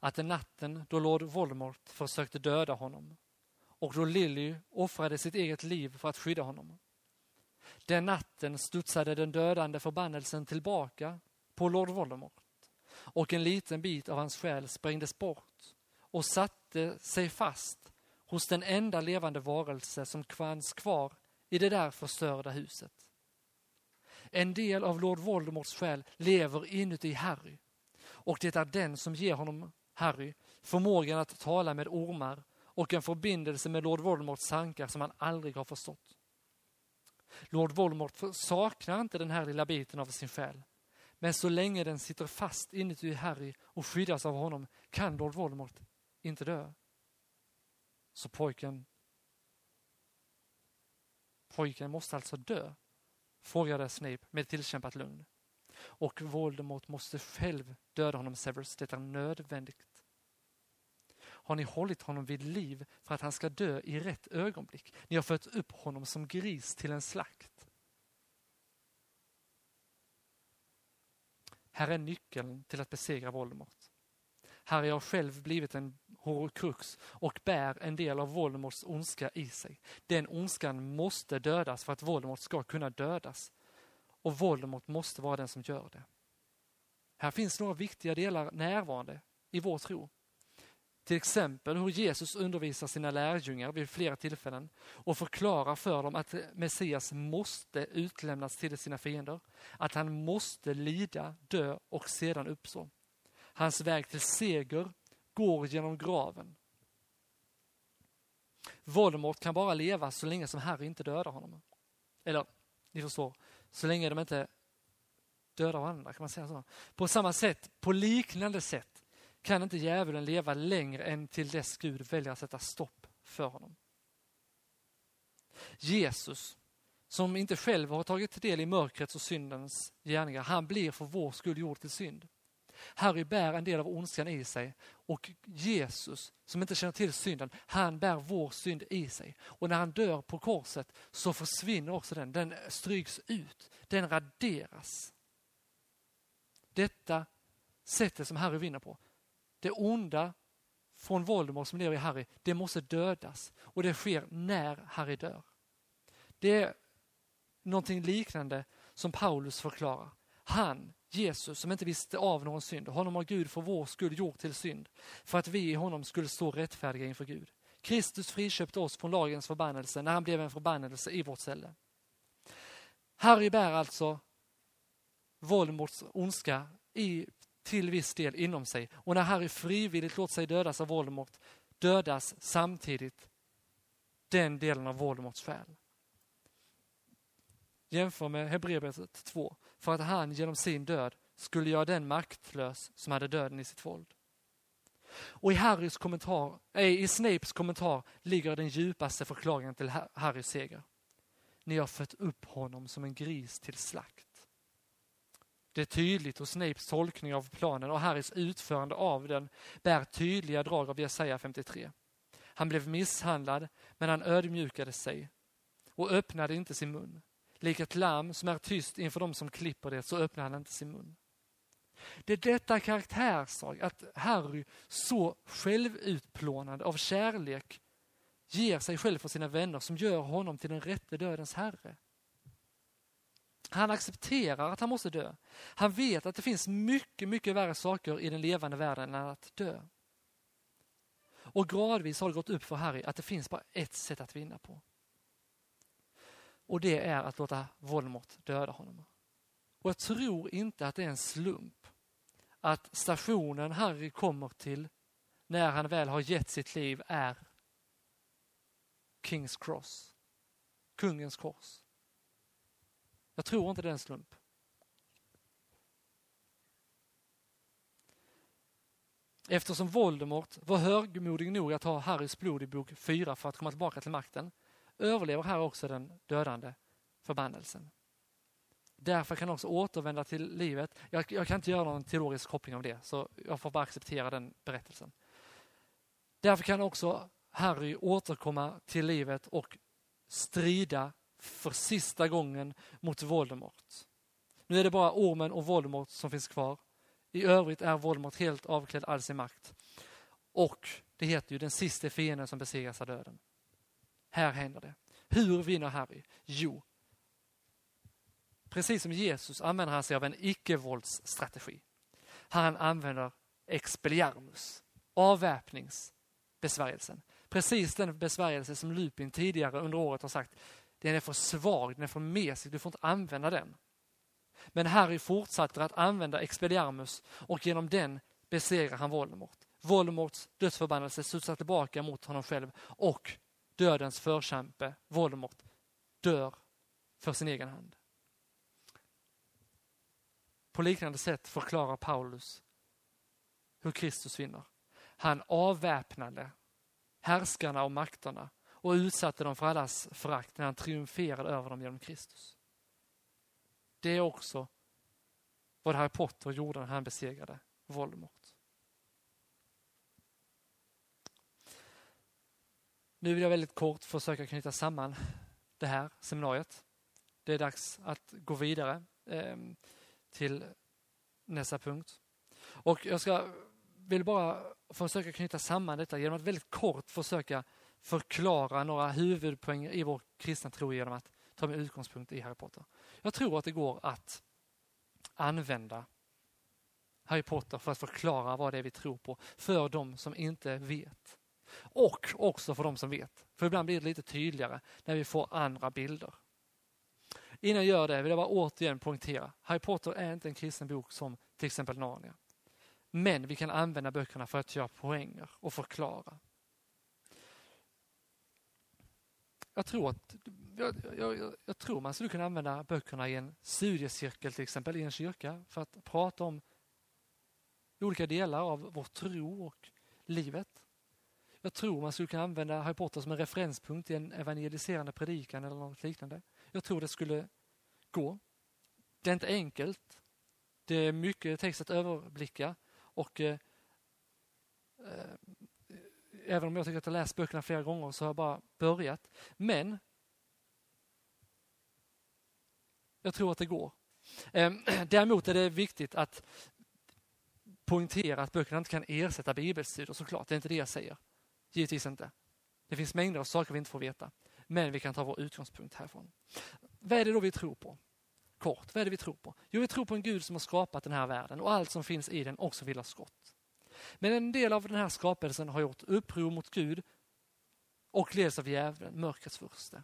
att den natten då Lord Voldemort försökte döda honom och då Lily offrade sitt eget liv för att skydda honom. Den natten studsade den dödande förbannelsen tillbaka på Lord Voldemort och en liten bit av hans själ sprängdes bort och satte sig fast hos den enda levande varelse som fanns kvar i det där förstörda huset. En del av Lord Voldemorts själ lever inuti Harry och det är den som ger honom, Harry, förmågan att tala med ormar och en förbindelse med Lord Voldemorts tankar som han aldrig har förstått. Lord Voldemort saknar inte den här lilla biten av sin själ. Men så länge den sitter fast inuti Harry och skyddas av honom kan Lord Voldemort inte dö. Så pojken Pojken måste alltså dö, frågade Snape med tillkämpat lugn. Och Voldemort måste själv döda honom, Severus. Det är nödvändigt. Har ni hållit honom vid liv för att han ska dö i rätt ögonblick? Ni har fött upp honom som gris till en slakt. Här är nyckeln till att besegra Voldemort. Harry har själv blivit en horcrux och bär en del av Voldemorts ondska i sig. Den ondskan måste dödas för att Voldemort ska kunna dödas. Och Voldemort måste vara den som gör det. Här finns några viktiga delar närvarande i vår tro. Till exempel hur Jesus undervisar sina lärjungar vid flera tillfällen och förklarar för dem att Messias måste utlämnas till sina fiender, att han måste lida, dö och sedan uppstå. Hans väg till seger går genom graven. Voldemort kan bara leva så länge som Harry inte dödar honom. Eller, ni förstår, så länge de inte dödar varandra, kan man säga så. På samma sätt, på liknande sätt, kan inte djävulen leva längre än till dess Gud väljer att sätta stopp för honom. Jesus, som inte själv har tagit del i mörkrets och syndens gärningar, han blir för vår skull gjord till synd. Harry bär en del av ondskan i sig och Jesus, som inte känner till synden, han bär vår synd i sig. Och när han dör på korset så försvinner också den, den stryks ut, den raderas. Detta sättet som Harry vinner på, det onda från Voldemort som lever i Harry, det måste dödas och det sker när Harry dör. Det är någonting liknande som Paulus förklarar. Han, Jesus, som inte visste av någon synd, honom har Gud för vår skull gjort till synd, för att vi i honom skulle stå rättfärdiga inför Gud. Kristus friköpte oss från lagens förbannelse när han blev en förbannelse i vårt ställe. Harry bär alltså Voldemorts ondska i, till viss del inom sig och när Harry frivilligt låter sig dödas av Voldemort dödas samtidigt den delen av Voldemorts själ. Jämför med Hebreerbrevet 2. För att han genom sin död skulle göra den maktlös som hade döden i sitt våld. Och i, Harrys kommentar, äh, i Snapes kommentar ligger den djupaste förklaringen till Harrys seger. Ni har fött upp honom som en gris till slakt. Det är tydligt hos Snapes tolkning av planen och Harrys utförande av den bär tydliga drag av Jesaja 53. Han blev misshandlad, men han ödmjukade sig och öppnade inte sin mun. Lik ett lamm som är tyst inför dem som klipper det så öppnar han inte sin mun. Det är detta karaktärsdrag, att Harry så självutplånande av kärlek ger sig själv för sina vänner som gör honom till den rätte dödens herre. Han accepterar att han måste dö. Han vet att det finns mycket, mycket värre saker i den levande världen än att dö. Och gradvis har det gått upp för Harry att det finns bara ett sätt att vinna på. Och det är att låta Voldemort döda honom. Och jag tror inte att det är en slump att stationen Harry kommer till när han väl har gett sitt liv är Kings Cross, kungens kors. Jag tror inte det är en slump. Eftersom Voldemort var högmodig nog att ha Harrys blod i bok 4 för att komma tillbaka till makten överlever här också den dödande förbannelsen. Därför kan han också återvända till livet. Jag, jag, kan inte göra någon teologisk koppling av det, så jag får bara acceptera den berättelsen. Därför kan också Harry återkomma till livet och strida för sista gången mot Voldemort. Nu är det bara ormen och Voldemort som finns kvar. I övrigt är Voldemort helt avklädd all sin makt. Och det heter ju den sista fienden som besegras av döden. Här händer det. Hur vinner Harry? Jo, precis som Jesus använder han sig av en icke-våldsstrategi. Han använder expelliarmus, avväpningsbesvärjelsen. Precis den besvärjelse som Lupin tidigare under året har sagt, den är för svag, den är för mesig, du får inte använda den. Men Harry fortsätter att använda expelliarmus och genom den besegrar han Voldemort. Voldemorts dödsförbannelse studsar tillbaka mot honom själv och dödens förkämpe, Voldemort, dör för sin egen hand. På liknande sätt förklarar Paulus hur Kristus vinner. Han avväpnade härskarna och makterna och utsatte dem för allas förakt när han triumferade över dem genom Kristus. Det är också vad Harry Potter gjorde när han besegrade Voldemort. Nu vill jag väldigt kort försöka knyta samman det här seminariet. Det är dags att gå vidare. eh, till nästa punkt. Och jag ska, vill bara försöka knyta samman detta genom att väldigt kort försöka förklara några huvudpoänger i vår kristna tro genom att ta min utgångspunkt i Harry Potter. Jag tror att det går att använda Harry Potter för att förklara vad det är vi tror på för de som inte vet. Och också för de som vet. För ibland blir det lite tydligare när vi får andra bilder. Innan jag gör det vill jag bara återigen poängtera. Harry Potter är inte en kristen bok som till exempel Narnia. Men vi kan använda böckerna för att göra poänger och förklara. Jag tror, att, jag, jag, jag, tror man skulle kunna använda böckerna i en studiecirkel till exempel i en kyrka för att prata om olika delar av vår tro och livet. Jag tror man skulle kunna använda Harry Potter som en referenspunkt i en evangeliserande predikan eller något liknande. Jag tror det skulle gå. Det är inte enkelt. Det är mycket text att överblicka och eh, eh, även om jag tycker att jag läst böckerna flera gånger så har jag bara börjat. Men jag tror att det går. Eh, <clears throat> däremot är det viktigt att poängtera att böckerna inte kan ersätta bibelstudier såklart. Det är inte det jag säger. Givetvis inte. Det finns mängder av saker vi inte får veta. Men vi kan ta vår utgångspunkt härifrån. Vad är det då vi tror på? Kort, vad är det vi tror på? Jo, vi tror på en Gud som har skapat den här världen och allt som finns i den också vill ha skott. Men en del av den här skapelsen har gjort uppror mot Gud och leds av djävulen, mörkrets furste.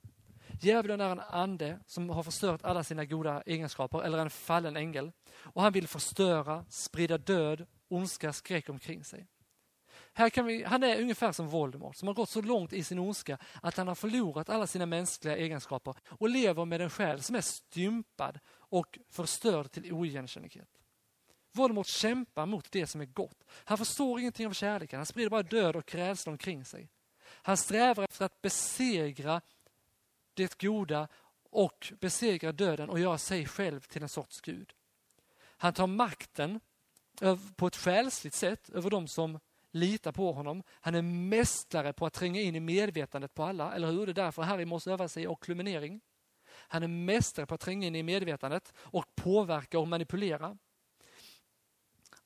Djävulen är en ande som har förstört alla sina goda egenskaper, eller en fallen ängel. Och han vill förstöra, sprida död, ondska, skräck omkring sig. Här kan vi, han är ungefär som Voldemort som har gått så långt i sin ondska att han har förlorat alla sina mänskliga egenskaper och lever med en själ som är stympad och förstörd till oigenkännlighet. Voldemort kämpar mot det som är gott. Han förstår ingenting av kärleken, han sprider bara död och rädsla omkring sig. Han strävar efter att besegra det goda och besegra döden och göra sig själv till en sorts gud. Han tar makten på ett själsligt sätt över de som lita på honom. Han är mästare på att tränga in i medvetandet på alla, eller hur? Det är därför Harry måste öva sig i okkluminering. Han är mästare på att tränga in i medvetandet och påverka och manipulera.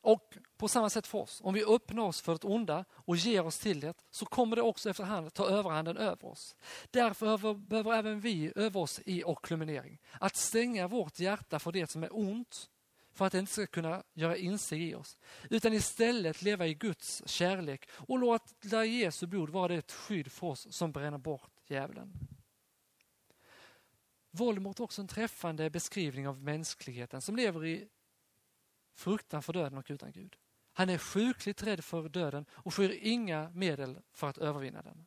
Och på samma sätt för oss. Om vi öppnar oss för det onda och ger oss till det så kommer det också efterhand ta överhanden över oss. Därför behöver även vi öva oss i okkluminering. Att stänga vårt hjärta för det som är ont för att det inte ska kunna göra insteg i oss. Utan istället leva i Guds kärlek och låta Jesu blod vara ett skydd för oss som bränner bort djävulen. Voldemort är också en träffande beskrivning av mänskligheten som lever i fruktan för döden och utan Gud. Han är sjukligt rädd för döden och skyr inga medel för att övervinna den.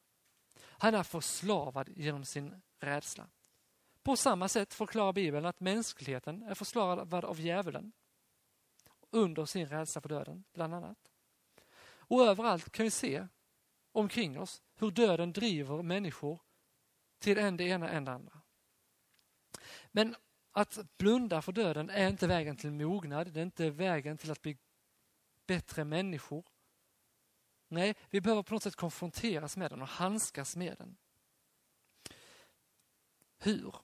Han är förslavad genom sin rädsla. På samma sätt förklarar Bibeln att mänskligheten är förslavad av djävulen under sin rädsla för döden, bland annat. Och överallt kan vi se omkring oss hur döden driver människor till en det ena än det andra. Men att blunda för döden är inte vägen till mognad, det är inte vägen till att bli bättre människor. Nej, vi behöver på något sätt konfronteras med den och handskas med den. Hur?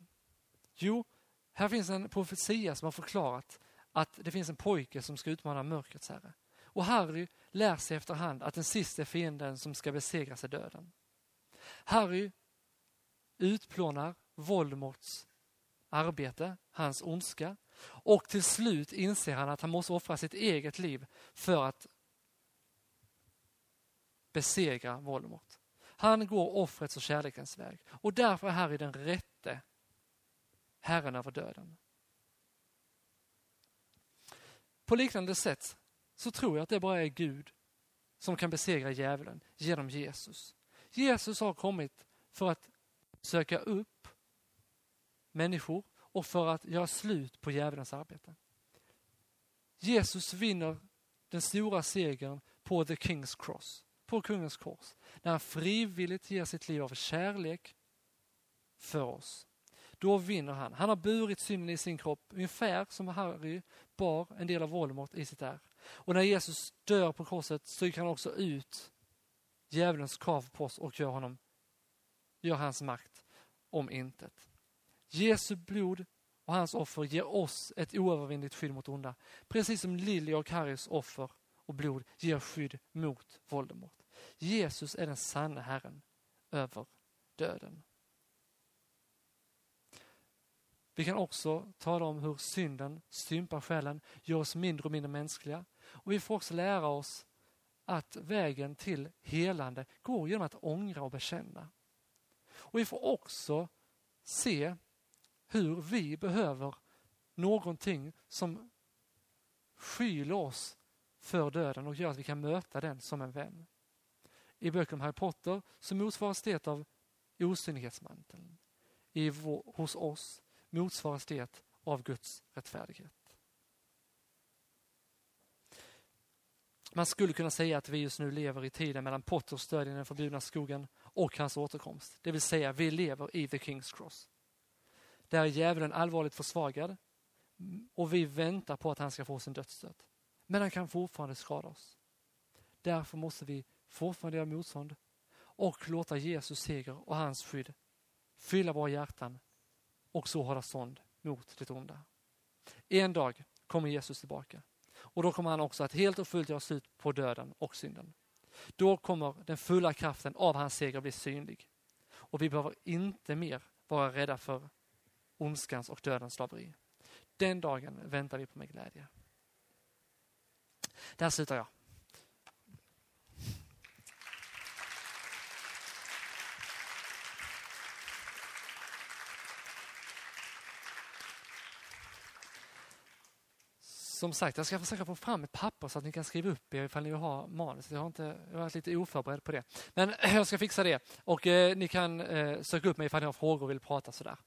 Jo, här finns en profetia som har förklarat att det finns en pojke som ska utmana mörkrets herre. Och Harry lär sig efterhand att den sista fienden som ska besegras är döden. Harry utplånar Voldemorts arbete, hans ondska. Och till slut inser han att han måste offra sitt eget liv för att besegra Voldemort. Han går offrets och kärlekens väg och därför är Harry den rätte herren över döden. På liknande sätt så tror jag att det bara är Gud som kan besegra djävulen genom Jesus. Jesus har kommit för att söka upp människor och för att göra slut på djävulens arbete. Jesus vinner den stora segern på the King's Cross, på kungens kors, när han frivilligt ger sitt liv av kärlek för oss. Då vinner han. Han har burit synden i sin kropp, ungefär som Harry bar en del av Voldemort i sitt ärr. Och när Jesus dör på korset stryker han också ut djävulens krav på oss och gör honom, gör hans makt om intet. Jesu blod och hans offer ger oss ett oövervinnligt skydd mot onda. Precis som Lilly och Harrys offer och blod ger skydd mot Voldemort. Jesus är den sanna Herren över döden. Vi kan också tala om hur synden stympar själen, gör oss mindre och mindre mänskliga. Och vi får också lära oss att vägen till helande går genom att ångra och bekänna. Och vi får också se hur vi behöver någonting som skyler oss för döden och gör att vi kan möta den som en vän. I böcker om Harry Potter så motsvaras det av osynlighetsmanteln. I vår, hos oss motsvaras det av Guds rättfärdighet. Man skulle kunna säga att vi just nu lever i tiden mellan Potters död i den förbjudna skogen och hans återkomst. Det vill säga, vi lever i the King's Cross. Där är djävulen allvarligt försvagad och vi väntar på att han ska få sin dödsstöt. Men han kan fortfarande skada oss. Därför måste vi fortfarande göra motstånd och låta Jesus seger och hans skydd fylla våra hjärtan och så hålla stånd mot det onda. En dag kommer Jesus tillbaka och då kommer han också att helt och fullt göra slut på döden och synden. Då kommer den fulla kraften av hans seger bli synlig och vi behöver inte mer vara rädda för ondskans och dödens slaveri. Den dagen väntar vi på med glädje. Där slutar jag. Som sagt, jag ska försöka få fram ett papper så att ni kan skriva upp er ifall ni vill ha manus. Jag har, inte, jag har varit lite oförberedd på det. Men <clears throat> jag ska fixa det. Och eh, ni kan eh, söka upp mig ifall ni har frågor och vill prata sådär.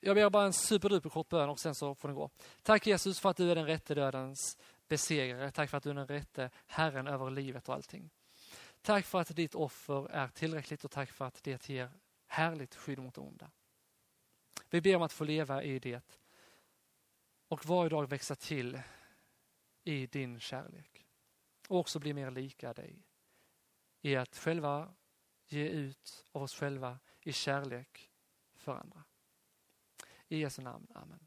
Jag ber bara en superduper kort bön och sen så får ni gå. Tack Jesus för att du är den rätte dödens besegrare. Tack för att du är den rätte Herren över livet och allting. Tack för att ditt offer är tillräckligt och tack för att det ger härligt skydd mot onda. Vi ber om att få leva i det och varje dag växa till i din kärlek. Och också bli mer lika dig. I att själva ge ut av oss själva i kärlek för andra. I Jesu namn. Amen.